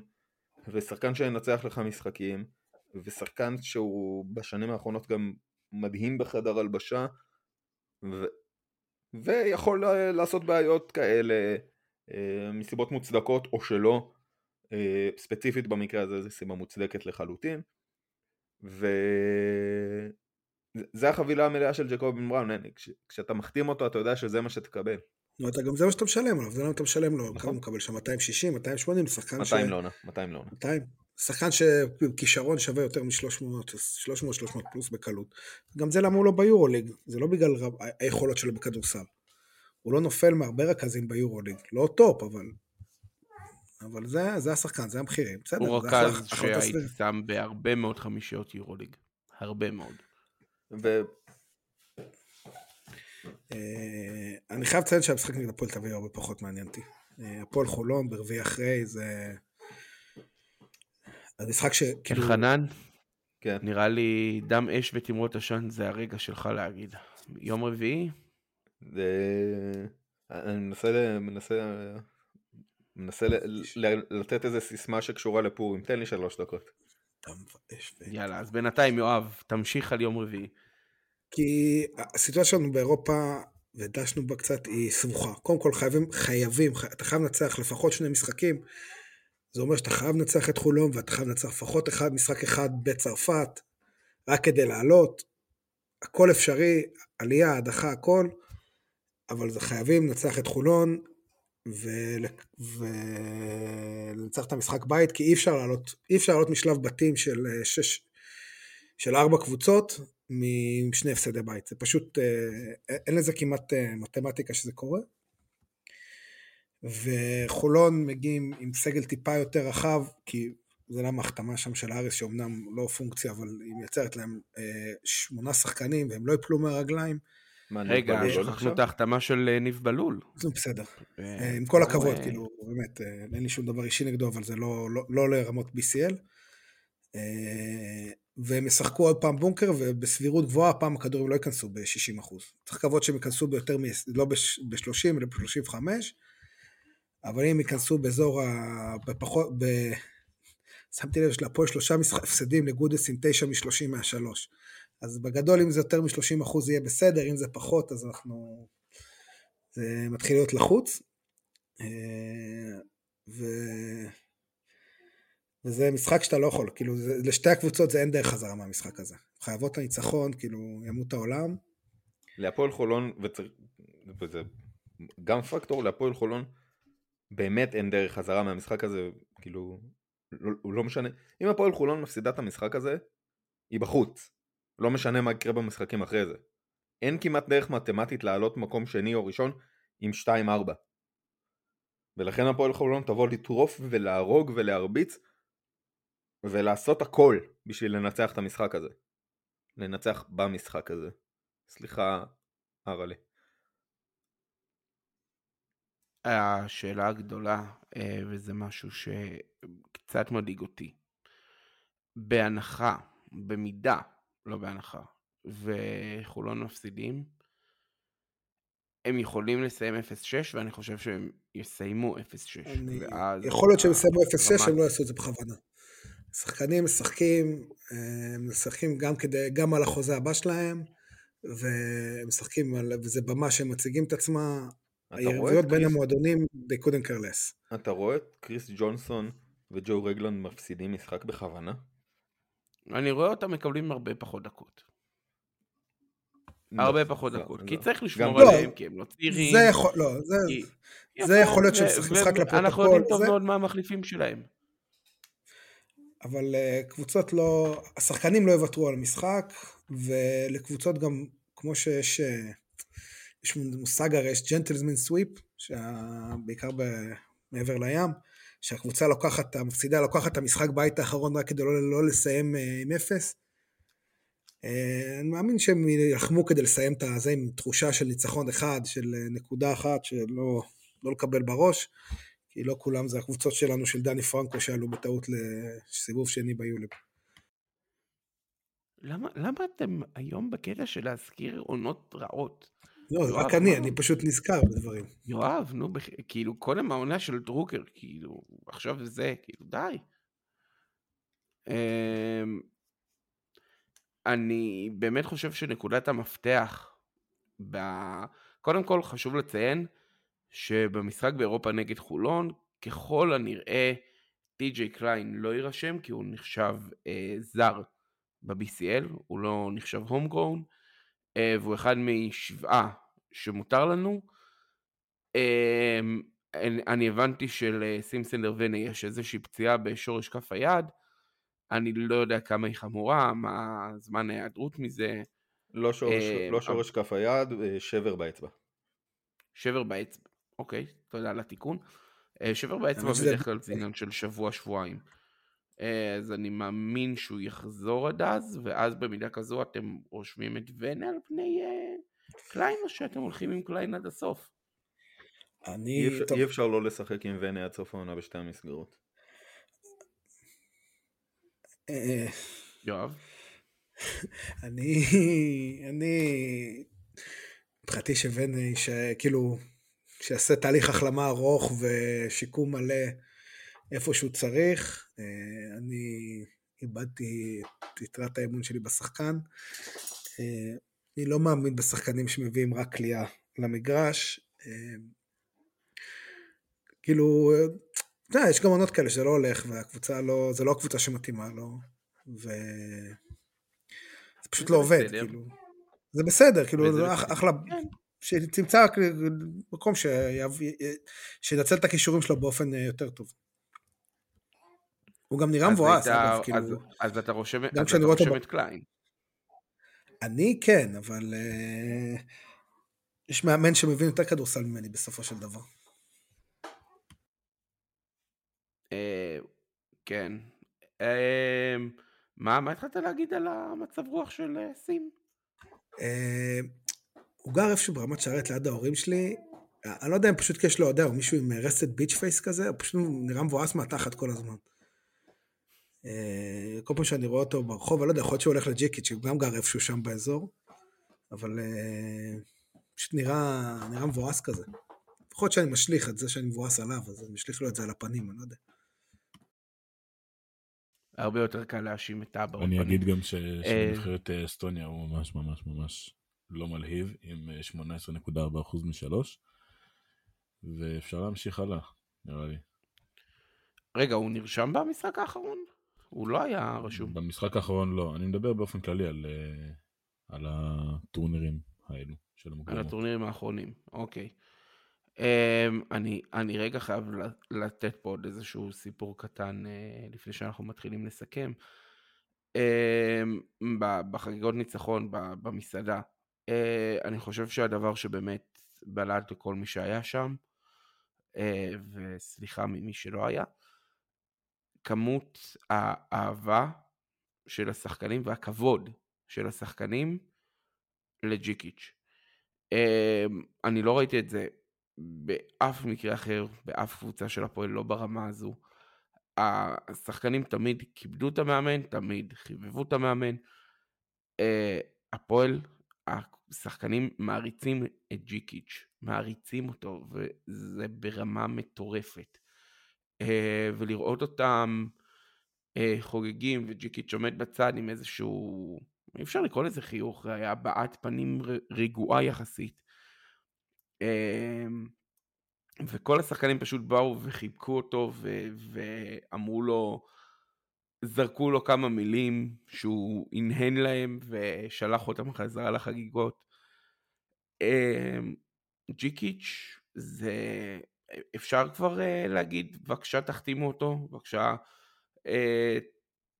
ושחקן שינצח לך משחקים ושחקן שהוא בשנים האחרונות גם מדהים בחדר הלבשה ו... ויכול ל- לעשות בעיות כאלה אה, מסיבות מוצדקות או שלא אה, ספציפית במקרה הזה זו סיבה מוצדקת לחלוטין וזה החבילה המלאה של ג'קובן בראון כש... כשאתה מחתים אותו אתה יודע שזה מה שתקבל אתה גם זה מה שאתה משלם עליו, זה למה אתה משלם לו. נכון. כמה הוא מקבל שם 260, 280, שחקן ש... 200 לעונה 200 לעונה 200. שחקן שכישרון שווה יותר מ-300, 300, 300 פלוס בקלות. גם זה למה הוא לא ביורוליג, זה לא בגלל רב- היכולות שלו בכדורסל. הוא לא נופל מהרבה רכזים ביורוליג, לא top, אבל... אבל זה, זה השחקן, זה המחירים, בסדר. הוא זה רכז שהייתי. שם בהרבה מאוד חמישיות יורוליג. הרבה מאוד. ו... אה, אני חייב לציין שהמשחק נגד הפועל תל אביב הרבה פחות מעניין אותי. אה, הפועל חולון ברביעי אחרי זה... המשחק שכאילו... אלחנן, כן. נראה לי דם אש ותמרות עשן זה הרגע שלך להגיד. יום רביעי? זה... אני מנסה, מנסה, מנסה ל- ל- לתת איזה סיסמה שקשורה לפורים, תן לי שלוש דקות. דם ואש ו- יאללה, אז בינתיים יואב, תמשיך על יום רביעי. כי הסיטואציה שלנו באירופה, ודשנו בה קצת, היא סבוכה. קודם כל חייבים, חייבים, חי- אתה חייב לנצח לפחות שני משחקים. זה אומר שאתה חייב לנצח את חולון, ואתה חייב לנצח לפחות אחד, משחק אחד בצרפת, רק כדי לעלות. הכל אפשרי, עלייה, הדחה, הכל, אבל זה חייבים לנצח את חולון, ול- ולנצח את המשחק בית, כי אי אפשר לעלות, אי אפשר לעלות משלב בתים של אה, שש, של ארבע קבוצות עם שני הפסדי בית. זה פשוט, אה, אין לזה כמעט אה, מתמטיקה שזה קורה. וחולון מגיעים עם סגל טיפה יותר רחב, כי זה למה ההחתמה שם של האריס, שאומנם לא פונקציה, אבל היא מייצרת להם אה, שמונה שחקנים והם לא יפלו מהרגליים. מה, רגע, שכחנו? את ההחתמה של אה, ניב בלול. זה בסדר. אה, אה, עם כל הכבוד, כאילו, באמת, אין לי שום דבר אישי נגדו, אבל זה לא, לא, לא לרמות BCL. והם ישחקו עוד פעם בונקר, ובסבירות גבוהה, הפעם הכדורים לא ייכנסו ב-60%. צריך לקוות שהם ייכנסו ביותר, מ- לא ב-30, אלא ב-35, אבל אם ייכנסו באזור ה... בפחות... ב... שמתי לב שלהפועל שלושה הפסדים לגודס עם 9 מ-30 מהשלוש. אז בגדול, אם זה יותר מ-30 אחוז יהיה בסדר, אם זה פחות, אז אנחנו... זה מתחיל להיות לחוץ. אה, ו... וזה משחק שאתה לא יכול, כאילו, זה, לשתי הקבוצות זה אין דרך חזרה מהמשחק הזה. חייבות הניצחון, כאילו, ימות העולם. להפועל חולון, וצריך, וזה גם פקטור, להפועל חולון באמת אין דרך חזרה מהמשחק הזה, כאילו, לא, הוא לא משנה, אם הפועל חולון מפסידה את המשחק הזה, היא בחוץ, לא משנה מה יקרה במשחקים אחרי זה. אין כמעט דרך מתמטית לעלות מקום שני או ראשון עם 2-4. ולכן הפועל חולון תבוא לטרוף ולהרוג ולהרביץ ולעשות הכל בשביל לנצח את המשחק הזה. לנצח במשחק הזה. סליחה, אראלה. השאלה הגדולה, אה, וזה משהו שקצת מדאיג אותי. בהנחה, במידה, לא בהנחה, וחולון מפסידים, הם יכולים לסיים 0-6, ואני חושב שהם יסיימו 0-6. אני... יכול להיות שהם יסיימו 0-6, הרמת- הם לא יעשו את זה בכוונה. שחקנים משחקים, אה, הם משחקים גם, כדי, גם על החוזה הבא שלהם, והם משחקים על, וזה במה שהם מציגים את עצמם. היריבויות בין קריס- המועדונים, they couldn't care less. אתה רואה את קריס ג'ונסון וג'ו רגלנד מפסידים משחק בכוונה? אני רואה אותם מקבלים הרבה פחות דקות. הרבה לא, פחות זה- דקות. זה- כי צריך לשמור לא, עליהם, כי הם לא צעירים. זה יכול, לא, זה, כי- זה יפה, יכול להיות שהם משחקים משחק אנחנו לפרוטוקול, יודעים טוב זה- מאוד מה המחליפים שלהם. אבל אה, קבוצות לא, השחקנים לא יוותרו על המשחק, ולקבוצות גם, כמו שיש, אה, יש מושג הרי, יש ג'נטלסמן סוויפ, בעיקר ב- מעבר לים, שהקבוצה לוקחת, המפסידה לוקחת את המשחק בית האחרון רק כדי לא, לא לסיים אה, עם אפס. אה, אני מאמין שהם יילחמו כדי לסיים את הזה עם תחושה של ניצחון אחד, של אה, נקודה אחת, שלא לא לקבל בראש. כי לא כולם זה הקבוצות שלנו של דני פרנקו שעלו בטעות לסיבוב שני ביולי. למה, למה אתם היום בקטע של להזכיר עונות רעות? לא, זה רק אני? אני פשוט נזכר בדברים. יואב, נו. כאילו, קודם העונה של דרוקר, כאילו, עכשיו זה, כאילו, די. אמ, אני באמת חושב שנקודת המפתח, ב... קודם כל חשוב לציין שבמשחק באירופה נגד חולון, ככל הנראה טי.ג'יי קליין לא יירשם כי הוא נחשב אה, זר ב-BCL, הוא לא נחשב הום גרון, אה, והוא אחד משבעה שמותר לנו. אה, אני, הבנתי שלסימסן לרווני יש איזושהי פציעה בשורש כף היד, אני לא יודע כמה היא חמורה, מה זמן ההיעדרות מזה, לא שורש, אה, לא שורש כף היד, אה, שבר באצבע. שבר באצבע, אוקיי, תודה על התיקון. אה, שבר באצבע בדרך כלל זה עניין של שבוע-שבועיים. אה, אז אני מאמין שהוא יחזור עד אז, ואז במידה כזו אתם רושמים את ונה על פני קליין, או שאתם הולכים עם קליין עד הסוף? אני, אי אפשר, טוב, אי אפשר לא לשחק עם ונה עד סוף העונה בשתי המסגרות. אה, יואב? *laughs* אני, אני, מבחינתי שבן, שכאילו, שיעשה תהליך החלמה ארוך ושיקום מלא איפה שהוא צריך. אה, אני איבדתי את יתרת האמון שלי בשחקן. אני לא מאמין בשחקנים שמביאים רק כליאה למגרש. אה, כאילו, אתה יודע, יש גם עונות כאלה שזה לא הולך, והקבוצה לא, זה לא הקבוצה שמתאימה לו, ו... זה פשוט לא עובד. כאילו. זה בסדר, כאילו, זה. אחלה. שתמצא מקום שינצל את הכישורים שלו באופן אה, יותר טוב. הוא גם נראה מבואס, אגב, כאילו, אז- אתה רושם אז גם אתה כשאני רואה אותו רושם ב- את קליין. אני כן, אבל אה, יש מאמן שמבין יותר כדורסל ממני בסופו של דבר. אה, כן. אה, מה מה התחלת להגיד על המצב רוח של סים? הוא גר איפשהו ברמת שרת ליד ההורים שלי, אני לא יודע אם פשוט כי יש לו, יודע, הוא מישהו עם רסט ביץ' פייס כזה, הוא פשוט נראה מבואס מהתחת כל הזמן. אה, כל פעם שאני רואה אותו ברחוב, אני לא יודע, יכול להיות שהוא הולך לג'יקיץ', שהוא גם גר איפשהו שם באזור, אבל אה, פשוט נראה, נראה מבואס כזה. להיות שאני משליך את זה שאני מבואס עליו, אז אני משליך לו את זה על הפנים, אני לא יודע. הרבה יותר קל להאשים את טאבר. אני אגיד גם ש- אה. אסטוניה הוא ממש ממש ממש לא מלהיב, עם אה, 18.4% משלוש, ואפשר להמשיך הלאה, נראה לי. רגע, הוא נרשם במשחק האחרון? הוא לא היה רשום. במשחק האחרון לא, אני מדבר באופן כללי על, אה, על הטורנירים האלו של על המוקדמות. הטורנירים האחרונים, אוקיי. Um, אני, אני רגע חייב לתת פה עוד איזשהו סיפור קטן uh, לפני שאנחנו מתחילים לסכם. Um, בחגיגות ניצחון במסעדה, uh, אני חושב שהדבר שבאמת בלט לכל מי שהיה שם, uh, וסליחה ממי שלא היה, כמות האהבה של השחקנים והכבוד של השחקנים לג'יקיץ'. Um, אני לא ראיתי את זה באף מקרה אחר, באף קבוצה של הפועל, לא ברמה הזו. השחקנים תמיד כיבדו את המאמן, תמיד חיבבו את המאמן. אה, הפועל, השחקנים מעריצים את ג'יקיץ', מעריצים אותו, וזה ברמה מטורפת. אה, ולראות אותם אה, חוגגים וג'יקיץ' עומד בצד עם איזשהו, אי אפשר לקרוא לזה חיוך, היה הבעת פנים רגועה יחסית. וכל השחקנים פשוט באו וחיבקו אותו ו- ואמרו לו, זרקו לו כמה מילים שהוא הנהן להם ושלח אותם חזרה לחגיגות. ג'יקיץ' זה אפשר כבר uh, להגיד בבקשה תחתימו אותו בבקשה uh,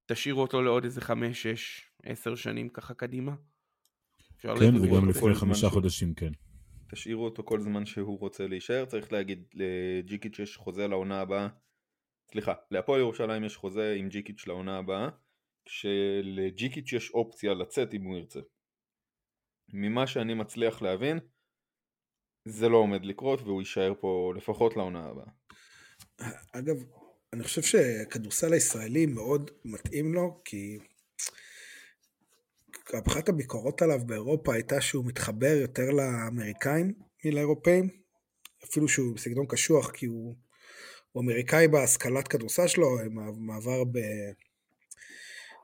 תשאירו אותו לעוד איזה חמש, שש, עשר שנים ככה קדימה. כן וגם לפני חמישה חודשים כן. תשאירו אותו כל זמן שהוא רוצה להישאר, צריך להגיד לג'יקיץ' יש חוזה לעונה הבאה, סליחה, להפועל ירושלים יש חוזה עם ג'יקיץ' לעונה הבאה, כשלג'יקיץ' יש אופציה לצאת אם הוא ירצה. ממה שאני מצליח להבין, זה לא עומד לקרות והוא יישאר פה לפחות לעונה הבאה. אגב, אני חושב שכדורסל הישראלי מאוד מתאים לו, כי אחת הביקורות עליו באירופה הייתה שהוא מתחבר יותר לאמריקאים מלאירופאים, אפילו שהוא בסגנון קשוח, כי הוא, הוא אמריקאי בהשכלת כדורסל שלו, מעבר ב...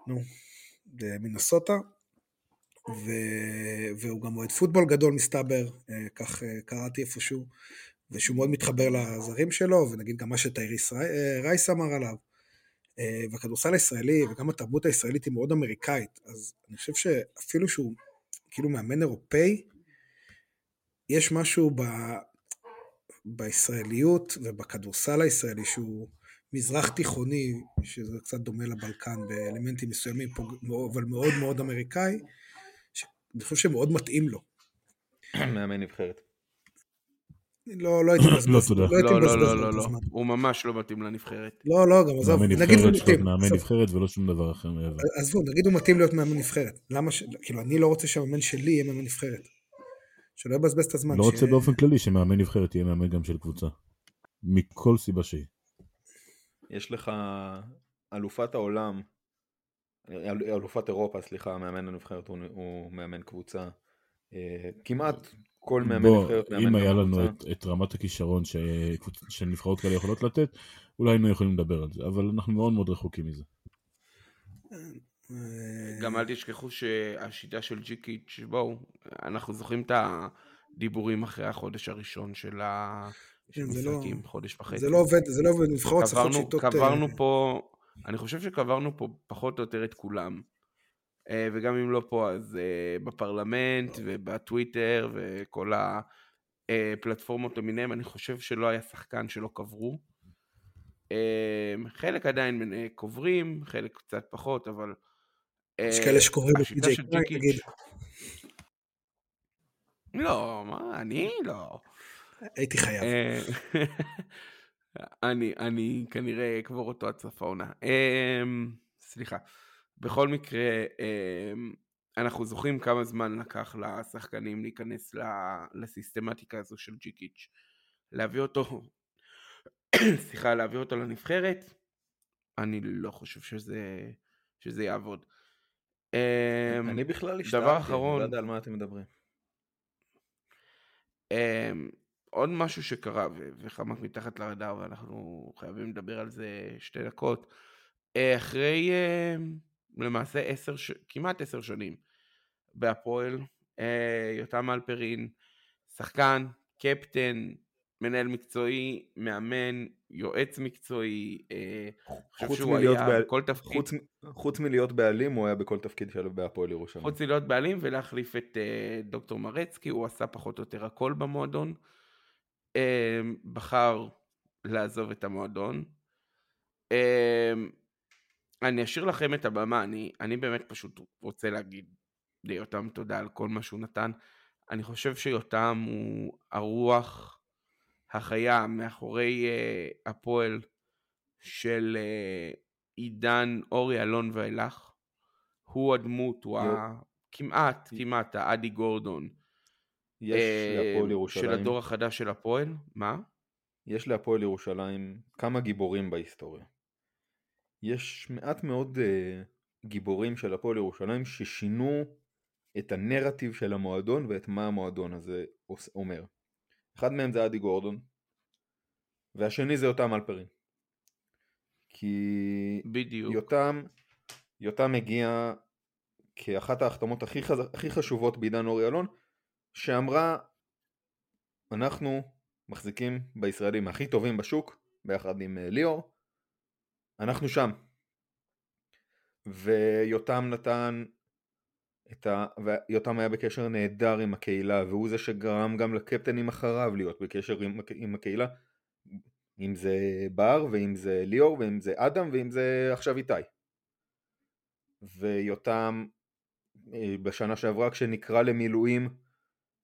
נו, במינסוטה, ו... והוא גם אוהד פוטבול גדול מסתבר, אה, כך אה, קראתי איפשהו, ושהוא מאוד מתחבר לזרים שלו, ונגיד גם מה שטייריס אה, רייס אמר עליו. והכדורסל הישראלי וגם התרבות הישראלית היא מאוד אמריקאית, אז אני חושב שאפילו שהוא כאילו מאמן אירופאי, יש משהו ב... בישראליות ובכדורסל הישראלי שהוא מזרח תיכוני, שזה קצת דומה לבלקן באלמנטים מסוימים, אבל מאוד מאוד אמריקאי, שאני חושב שמאוד מתאים לו. *clears throat* מאמן נבחרת. לא, לא הייתי *clears throat* מבזבז, לא, תודה. לא, לא, לא, לא, לא, הוא ממש לא מתאים לנבחרת. לא, לא, גם עזוב, נגיד הוא מתאים. מאמן נבחרת ולא שום דבר אחר מעבר. עזבו, נגיד הוא מתאים להיות מאמן נבחרת. למה, ש... כאילו, אני לא רוצה שהמאמן שלי יהיה מאמן נבחרת. שלא יבזבז את הזמן. לא רוצה באופן כללי שמאמן נבחרת יהיה מאמן גם של קבוצה. מכל סיבה שהיא. יש לך אלופת העולם, אלופת אירופה, סליחה, מאמן הנבחרת הוא מאמן קבוצה. אה, כמעט כל מאמן נבחרת מאמן אם היה לנו את, את רמת הכישרון ש... שנבחרות כאלה יכולות לתת, אולי היינו יכולים לדבר על זה, אבל אנחנו מאוד מאוד רחוקים מזה. גם אל תשכחו שהשיטה של ג'יקיץ', בואו, אנחנו זוכרים את הדיבורים אחרי החודש הראשון של המשחקים, לא, חודש וחצי. זה לא עובד, זה לא עובד, נבחרות צריכות שיטות... קברנו אה, פה, אני חושב שקברנו פה פחות או יותר את כולם. אה, וגם אם לא פה אז אה, בפרלמנט ובטוויטר וכל הפלטפורמות למיניהם, אני חושב שלא היה שחקן שלא קברו. אה, חלק עדיין קוברים, חלק קצת פחות, אבל... יש כאלה שקוראים בפי.ג'יי קריי, נגיד. לא, מה, אני לא. הייתי חייב. *laughs* אני, אני כנראה אקבור אותו עד סוף העונה. סליחה. בכל מקרה, אמ, אנחנו זוכרים כמה זמן לקח לשחקנים להיכנס לסיסטמטיקה הזו של ג'יקיץ'. להביא אותו, *coughs* סליחה, להביא אותו לנבחרת, אני לא חושב שזה, שזה יעבוד. אמ, אני בכלל השתערתי, אני לא יודע על מה אתם מדברים. עוד משהו שקרה וחמק מתחת לרדאר ואנחנו חייבים לדבר על זה שתי דקות. אה, אחרי למעשה עשר, ש... כמעט עשר שנים בהפועל, אה, יותם אלפרין, שחקן, קפטן, מנהל מקצועי, מאמן, יועץ מקצועי, אה, חוץ מלהיות היה בכל תפקיד. חוץ, חוץ מלהיות בעלים, הוא היה בכל תפקיד שלו בהפועל ירושלים. חוץ מלהיות בעלים ולהחליף את אה, דוקטור מרצקי, הוא עשה פחות או יותר הכל במועדון. אה, בחר לעזוב את המועדון. אה, אני אשאיר לכם את הבמה, אני, אני באמת פשוט רוצה להגיד ליותם תודה על כל מה שהוא נתן. אני חושב שיותם הוא הרוח החיה מאחורי uh, הפועל של uh, עידן אורי אלון ואילך. הוא הדמות, הוא ה... כמעט, כמעט האדי גורדון. יש להפועל ירושלים. של הדור החדש של הפועל, מה? יש להפועל ירושלים כמה גיבורים בהיסטוריה. יש מעט מאוד uh, גיבורים של הפועל ירושלים ששינו את הנרטיב של המועדון ואת מה המועדון הזה אומר. אחד מהם זה אדי גורדון, והשני זה יותם אלפרין. כי בדיוק. יותם, יותם הגיע כאחת ההחתמות הכי, חז... הכי חשובות בעידן אורי אלון, שאמרה אנחנו מחזיקים בישראלים הכי טובים בשוק, ביחד עם אה, ליאור, אנחנו שם. ויותם נתן את ה... ויותם היה בקשר נהדר עם הקהילה, והוא זה שגרם גם לקפטנים אחריו להיות בקשר עם, עם הקהילה, אם זה בר, ואם זה ליאור, ואם זה אדם, ואם זה עכשיו איתי. ויותם אה, בשנה שעברה כשנקרא למילואים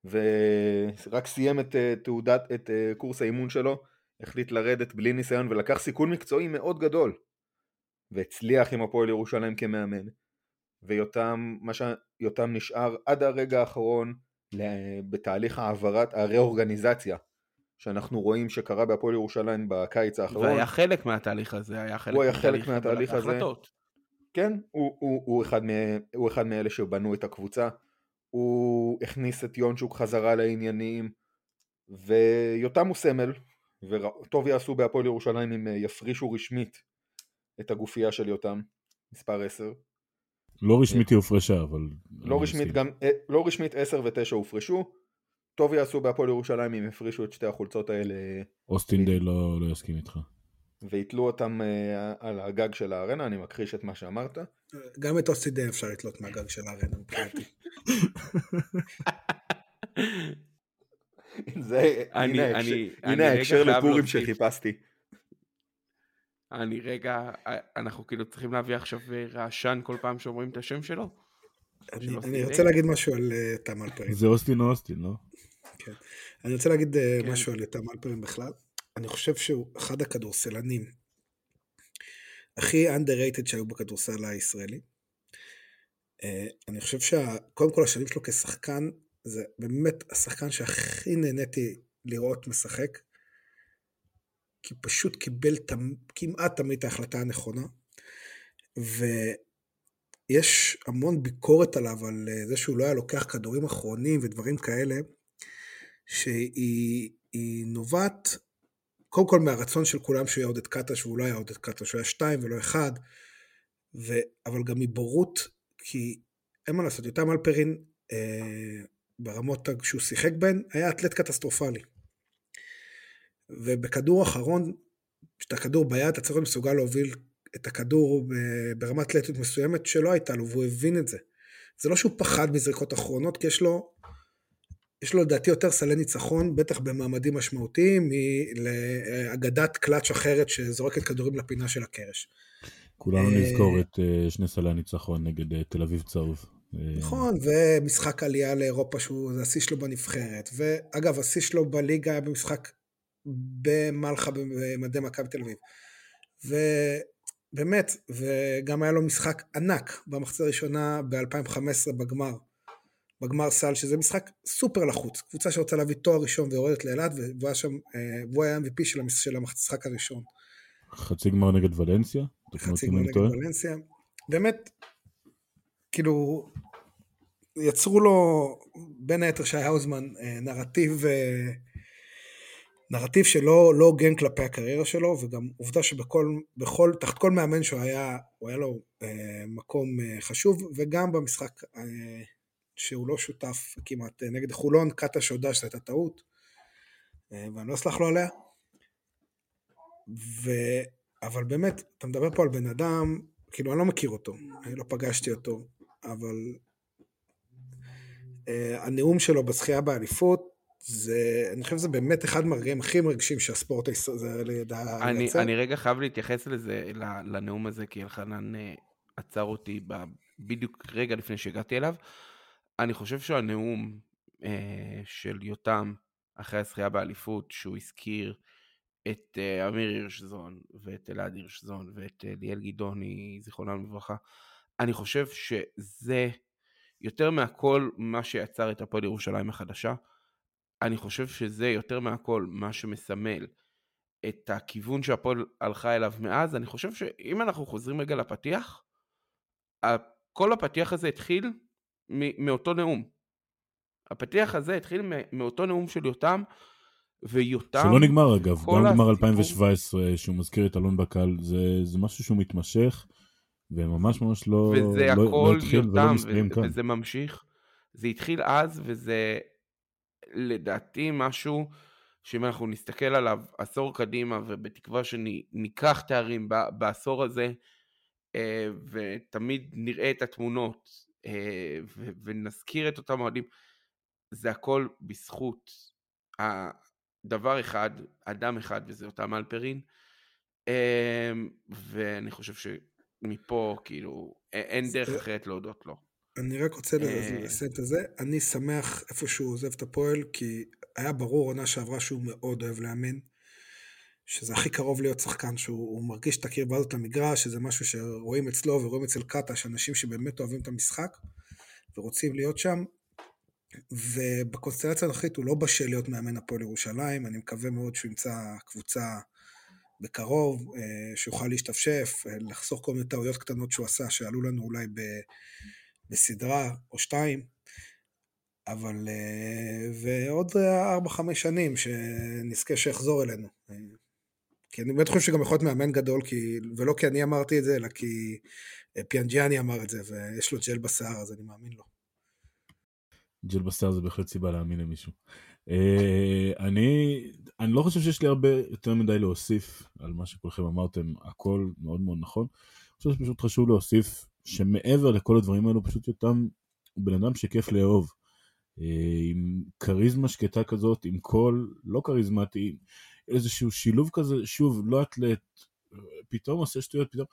ורק סיים את אה, תעודת, את אה, קורס האימון שלו, החליט לרדת בלי ניסיון ולקח סיכון מקצועי מאוד גדול והצליח עם הפועל ירושלים כמאמן ויותם, מה שיותם נשאר עד הרגע האחרון בתהליך העברת, הראורגניזציה שאנחנו רואים שקרה בהפועל ירושלים בקיץ האחרון. והיה חלק מהתהליך הזה, היה חלק הוא היה חלק מהתהליך הזה. החלטות. כן, הוא, הוא, הוא, אחד מ, הוא אחד מאלה שבנו את הקבוצה, הוא הכניס את יונצ'וק חזרה לעניינים, ויותם הוא סמל, וטוב יעשו בהפועל ירושלים אם יפרישו רשמית את הגופייה של יותם, מספר 10. לא רשמית היא הופרשה, אבל... לא רשמית, גם, אה, לא רשמית 10 ו-9 הופרשו, טוב יעשו בהפועל ירושלים אם יפרישו את שתי החולצות האלה. אוסטין דיי לא, לא יסכים איתך. ויתלו אותם על הגג של הארנה, אני מכחיש את מה שאמרת. גם את אוסטין דיי אפשר לתלות מהגג של הארנה מבחינתי. זה, הנה ההקשר לפורים שחיפשתי. אני רגע, אנחנו כאילו צריכים להביא עכשיו רעשן כל פעם שאומרים את השם שלו? אני רוצה להגיד משהו על אה, תם אלפרין. זה אוסטין או אוסטין, לא? כן. אני רוצה להגיד אה, כן. משהו על תם אלפרין בכלל. אני חושב שהוא אחד הכדורסלנים הכי underrated שהיו בכדורסל הישראלי. אה, אני חושב שקודם כל השנים שלו כשחקן, זה באמת השחקן שהכי נהניתי לראות משחק, כי פשוט קיבל תמ... כמעט תמיד את ההחלטה הנכונה, ויש המון ביקורת עליו על אה, זה שהוא לא היה לוקח כדורים אחרונים ודברים כאלה, שהיא נובעת קודם כל מהרצון של כולם שהוא יהיה עודד קטש, והוא לא היה עודד קטש, הוא היה שתיים ולא אחד, ו... אבל גם מבורות, כי אין מה לעשות, יותם אלפרין, אה, ברמות שהוא שיחק בהן, היה אתלט קטסטרופלי. ובכדור אחרון, כשאתה כדור ביד, אתה צריך להיות מסוגל להוביל את הכדור ברמת אתלטיות מסוימת שלא הייתה לו, והוא הבין את זה. זה לא שהוא פחד מזריקות אחרונות, כי יש לו יש לו לדעתי יותר סלי ניצחון, בטח במעמדים משמעותיים, מאגדת קלאץ' אחרת שזורקת כדורים לפינה של הקרש. כולנו אה, נזכור את אה, שני סלי הניצחון נגד אה, תל אביב צהוב. נכון, ומשחק עלייה לאירופה שהוא, זה השיא שלו בנבחרת. ואגב, השיא שלו בליגה היה במשחק במלחה במדי מכבי תל אביב. ובאמת, וגם היה לו משחק ענק במחצית הראשונה ב-2015 בגמר. בגמר סל, שזה משחק סופר לחוץ, קבוצה שרוצה להביא תואר ראשון ויורדת לאילת, והוא היה שם, אה, והוא היה MVP של, המשחק הראשון. חצי גמר נגד ולנסיה? חצי גמר נגד ולנסיה. באמת, כאילו, יצרו לו, בין היתר שי האוזמן, אה, נרטיב, אה, נרטיב שלא לא הוגן כלפי הקריירה שלו, וגם עובדה שבכל, בכל, תחת כל מאמן שהוא היה, הוא היה לו מקום חשוב, וגם במשחק שהוא לא שותף כמעט אה, נגד חולון, קאטה שהודה שזו הייתה טעות, אה, ואני לא אסלח לו עליה. ו... אבל באמת, אתה מדבר פה על בן אדם, כאילו אני לא מכיר אותו, אני לא פגשתי אותו, אבל uh, הנאום שלו בזכייה באליפות, זה, אני חושב שזה באמת אחד מהרגעים הכי מרגשים שהספורט הישראלי ידע לייצר. אני רגע חייב להתייחס לזה, לנאום הזה, כי אלחנן עצר אותי בדיוק רגע לפני שהגעתי אליו. אני חושב שהנאום אה, של יותם אחרי הזכייה באליפות, שהוא הזכיר את אה, אמיר הירשזון ואת אלעד הירשזון ואת אה, ליאל גדעוני, זיכרונם לברכה, אני חושב שזה יותר מהכל מה שיצר את הפועל ירושלים החדשה. אני חושב שזה יותר מהכל מה שמסמל את הכיוון שהפועל הלכה אליו מאז, אני חושב שאם אנחנו חוזרים רגע לפתיח, כל הפתיח הזה התחיל מאותו נאום. הפתיח הזה התחיל מאותו נאום של יותם, ויותם... שלא נגמר אגב, גם נגמר 2017 שהוא מזכיר את אלון בקל, זה, זה משהו שהוא מתמשך, וממש ממש לא, וזה לא, הכל לא התחיל יותם, ולא מסתיים כאן. וזה ממשיך. זה התחיל אז, וזה לדעתי משהו שאם אנחנו נסתכל עליו עשור קדימה, ובתקווה שניקח תארים בעשור הזה, אה, ותמיד נראה את התמונות, ו- ונזכיר את אותם אוהדים, זה הכל בזכות דבר אחד, אדם אחד, וזה אותם אלפרין. אה, ואני חושב שמפה, כאילו, אין דרך אחרת להודות לו. אני רק רוצה אה. לסיים את זה. אני שמח איפה שהוא עוזב את הפועל, כי היה ברור עונה שעברה שהוא מאוד אוהב לאמן. שזה הכי קרוב להיות שחקן, שהוא הוא מרגיש את הקרבה הזאת למגרש, שזה משהו שרואים אצלו ורואים אצל קטש, אנשים שבאמת אוהבים את המשחק ורוצים להיות שם. ובקונסטלציה הנוכחית הוא לא בשל להיות מאמן הפועל ירושלים, אני מקווה מאוד שהוא ימצא קבוצה בקרוב, אה, שיוכל להשתפשף, אה, לחסוך כל מיני טעויות קטנות שהוא עשה, שעלו לנו אולי ב, בסדרה או שתיים, אבל... אה, ועוד ארבע, חמש שנים שנזכה שיחזור אלינו. כי אני באמת חושב שגם יכול להיות מאמן גדול, כי, ולא כי אני אמרתי את זה, אלא כי אה, פיאנג'יאני אמר את זה, ויש לו ג'ל בשיער, אז אני מאמין לו. ג'ל בשר זה בהחלט סיבה להאמין למישהו. אה, אני, אני לא חושב שיש לי הרבה יותר מדי להוסיף על מה שכולכם אמרתם, הכל מאוד מאוד נכון. אני חושב שפשוט חשוב להוסיף שמעבר לכל הדברים האלו, פשוט יותם בן אדם שכיף לאהוב. אה, עם כריזמה שקטה כזאת, עם קול לא כריזמטי, איזשהו שילוב כזה, שוב, לא אתלט, פתאום עושה שטויות, פתאום,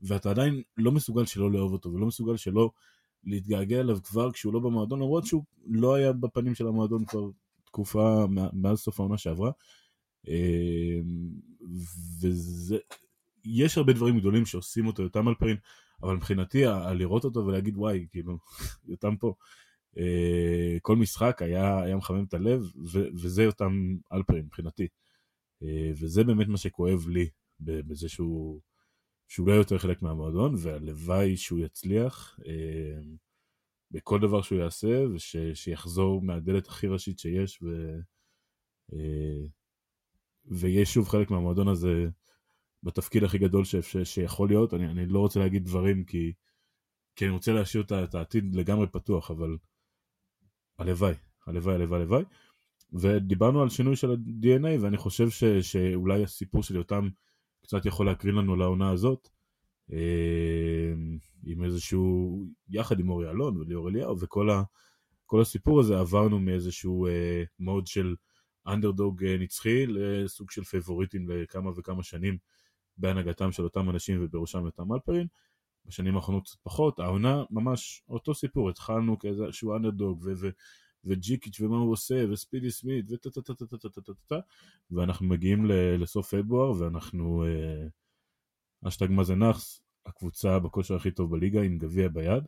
ואתה עדיין לא מסוגל שלא לאהוב אותו, ולא מסוגל שלא להתגעגע אליו כבר כשהוא לא במועדון, למרות שהוא לא היה בפנים של המועדון כבר תקופה מאז סוף העונה שעברה. אה, וזה, יש הרבה דברים גדולים שעושים אותו יותם אלפרין, אבל מבחינתי, לראות אותו ולהגיד וואי, כאילו, *laughs* יותם פה. אה, כל משחק היה, היה מחמם את הלב, ו- וזה יותם אלפרין מבחינתי. אה, וזה באמת מה שכואב לי בזה שהוא, שהוא לא יותר חלק מהמועדון, והלוואי שהוא יצליח אה, בכל דבר שהוא יעשה, ושיחזור מהדלת הכי ראשית שיש, ו, אה, ויהיה שוב חלק מהמועדון הזה בתפקיד הכי גדול ש, ש, שיכול להיות. אני, אני לא רוצה להגיד דברים כי, כי אני רוצה להשאיר את העתיד לגמרי פתוח, אבל הלוואי, הלוואי, הלוואי, הלוואי. ודיברנו על שינוי של ה-DNA, ואני חושב ש, שאולי הסיפור של יותם קצת יכול להקרין לנו לעונה הזאת, אה, עם איזשהו, יחד עם אורי אלון וליאור אליהו, וכל ה, כל הסיפור הזה עברנו מאיזשהו אה, mode של אנדרדוג אה, נצחי לסוג של פייבוריטים לכמה וכמה שנים בהנהגתם של אותם אנשים ובראשם יותם אלפרין. בשנים האחרונות קצת פחות, העונה ממש אותו סיפור, התחלנו כאיזשהו אנדרדוג ו- וג'יקיץ' ומה הוא עושה, וספידי סמית, וטה טה טה טה טה טה טה טה טה ואנחנו מגיעים לסוף פברואר, ואנחנו, אשטג מה זה נאחס, הקבוצה בכושר הכי טוב בליגה עם גביע ביד,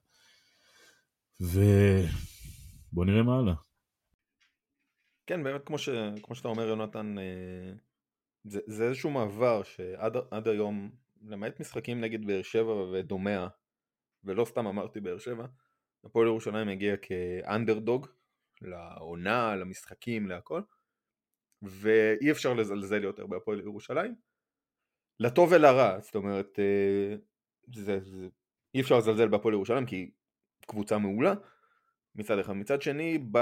ובואו נראה מה הלאה. כן, באמת כמו, ש... כמו שאתה אומר יונתן, אה, זה, זה איזשהו מעבר שעד עד היום, למעט משחקים נגד באר שבע ודומיה, ולא סתם אמרתי באר שבע, הפועל ירושלים הגיע כאנדרדוג לעונה, למשחקים, להכל, ואי אפשר לזלזל יותר בהפועל ירושלים, לטוב ולרע, זאת אומרת, אה, זה, זה, אי אפשר לזלזל בהפועל ירושלים כי היא קבוצה מעולה, מצד אחד. מצד שני, ב...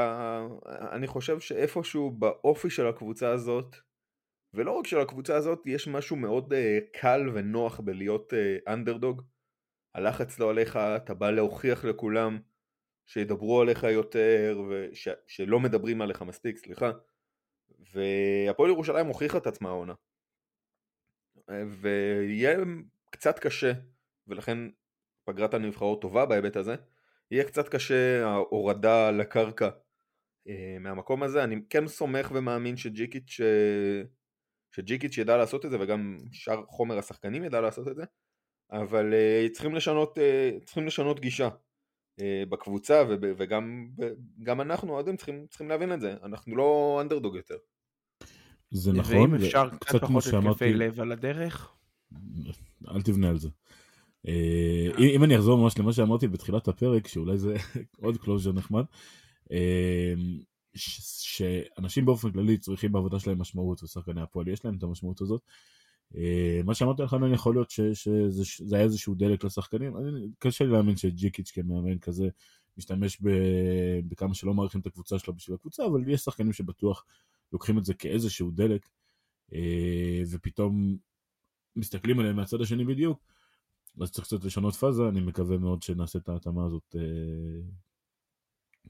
אני חושב שאיפשהו באופי של הקבוצה הזאת, ולא רק של הקבוצה הזאת, יש משהו מאוד uh, קל ונוח בלהיות אנדרדוג. Uh, הלחץ לא עליך, אתה בא להוכיח לכולם שידברו עליך יותר, וש... מדברים עליך מספיק, סליחה. והפועל ירושלים הוכיחה את עצמה העונה. ויהיה קצת קשה, ולכן פגרת הנבחרות טובה בהיבט הזה, יהיה קצת קשה ההורדה לקרקע אה, מהמקום הזה. אני כן סומך ומאמין שג'יקיץ' שג'יקיץ' ידע לעשות את זה וגם שאר חומר השחקנים ידע לעשות את זה, אבל אה, צריכים לשנות, אה, צריכים לשנות גישה בקבוצה וגם גם אנחנו אוהדים צריכים, צריכים להבין את זה, אנחנו לא אנדרדוג יותר. זה נכון, ואם אפשר קצת וקצת כמו פחות התקפי שאמרתי, לב על הדרך. אל תבנה על זה. אה, אם אם אני אחזור ממש למה שאמרתי בתחילת הפרק, שאולי זה *laughs* עוד closure נחמד, אה, ש- שאנשים באופן כללי צריכים בעבודה שלהם משמעות, ושחקני הפועל יש להם את המשמעות הזאת. אה, מה שאמרת לך, אני יכול להיות שזה זה היה איזשהו דלק לשחקנים, אני- קשה לי להאמין שג'יקיץ' כמאמן כזה משתמש בכמה שלא מעריכים את הקבוצה שלו בשביל הקבוצה, אבל יש שחקנים שבטוח לוקחים את זה כאיזשהו דלק, אה, ופתאום מסתכלים עליהם מהצד השני בדיוק, אז צריך קצת לשנות פאזה, אני מקווה מאוד שנעשה את ההתאמה הזאת אה,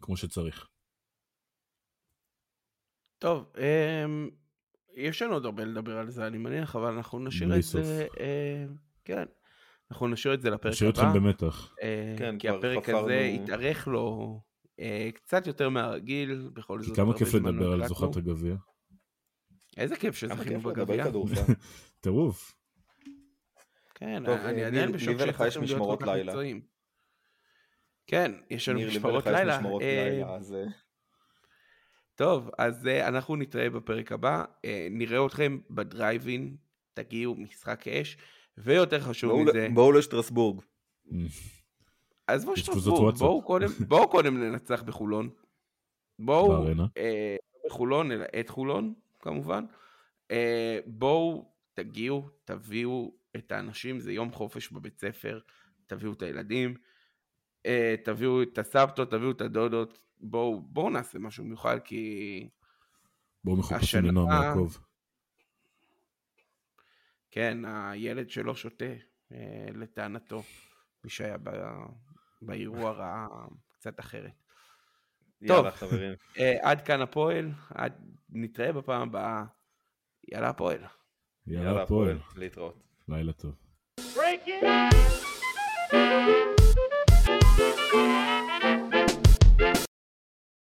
כמו שצריך. טוב, אמ, יש לנו עוד הרבה לדבר על זה, אני מניח, אבל אנחנו נשאיר את זה, סוף. אה, כן, אנחנו נשאיר את זה לפרק נשאיר הבא. אתכם במתח. אה, כן, כי הפרק חפרנו- הזה התארך לו אה, קצת יותר מהרגיל, בכל כי זאת. כמה כיף לדבר על. זוכת הגביע. איזה כיף שזכינו בגביע. *laughs* טירוף. כן, טוב, אני אה, עדיין ניר- בשוק שהצלחתם להיות משמרות כל כך לילה. מקצועיים. כן, יש לנו ניר, לי משמרות ולך יש לילה. משמרות אה, לילה, אז... אה, טוב, אז uh, אנחנו נתראה בפרק הבא, uh, נראה אתכם בדרייבין, תגיעו משחק אש, ויותר חשוב בואו מזה, בואו לשטרסבורג. *laughs* עזבו שטרסבורג. בואו קודם, *laughs* בואו קודם ננצח בחולון. בואו. אה, לא בחולון, אלא את חולון, כמובן. אה, בואו, תגיעו, תביאו את האנשים, זה יום חופש בבית ספר, תביאו את הילדים, אה, תביאו את הסבתות, תביאו את הדודות, בואו, בואו נעשה משהו מיוחד, כי... בואו מחופשים לנועם יעקב. כן, הילד שלו שותה, אה, לטענתו, מי שהיה ב- באירוע *laughs* ראה קצת אחרת. יאללה, חברים. אה, עד כאן הפועל, עד... נתראה בפעם הבאה. יאללה הפועל. יאללה הפועל. להתראות. לילה טוב. Break it.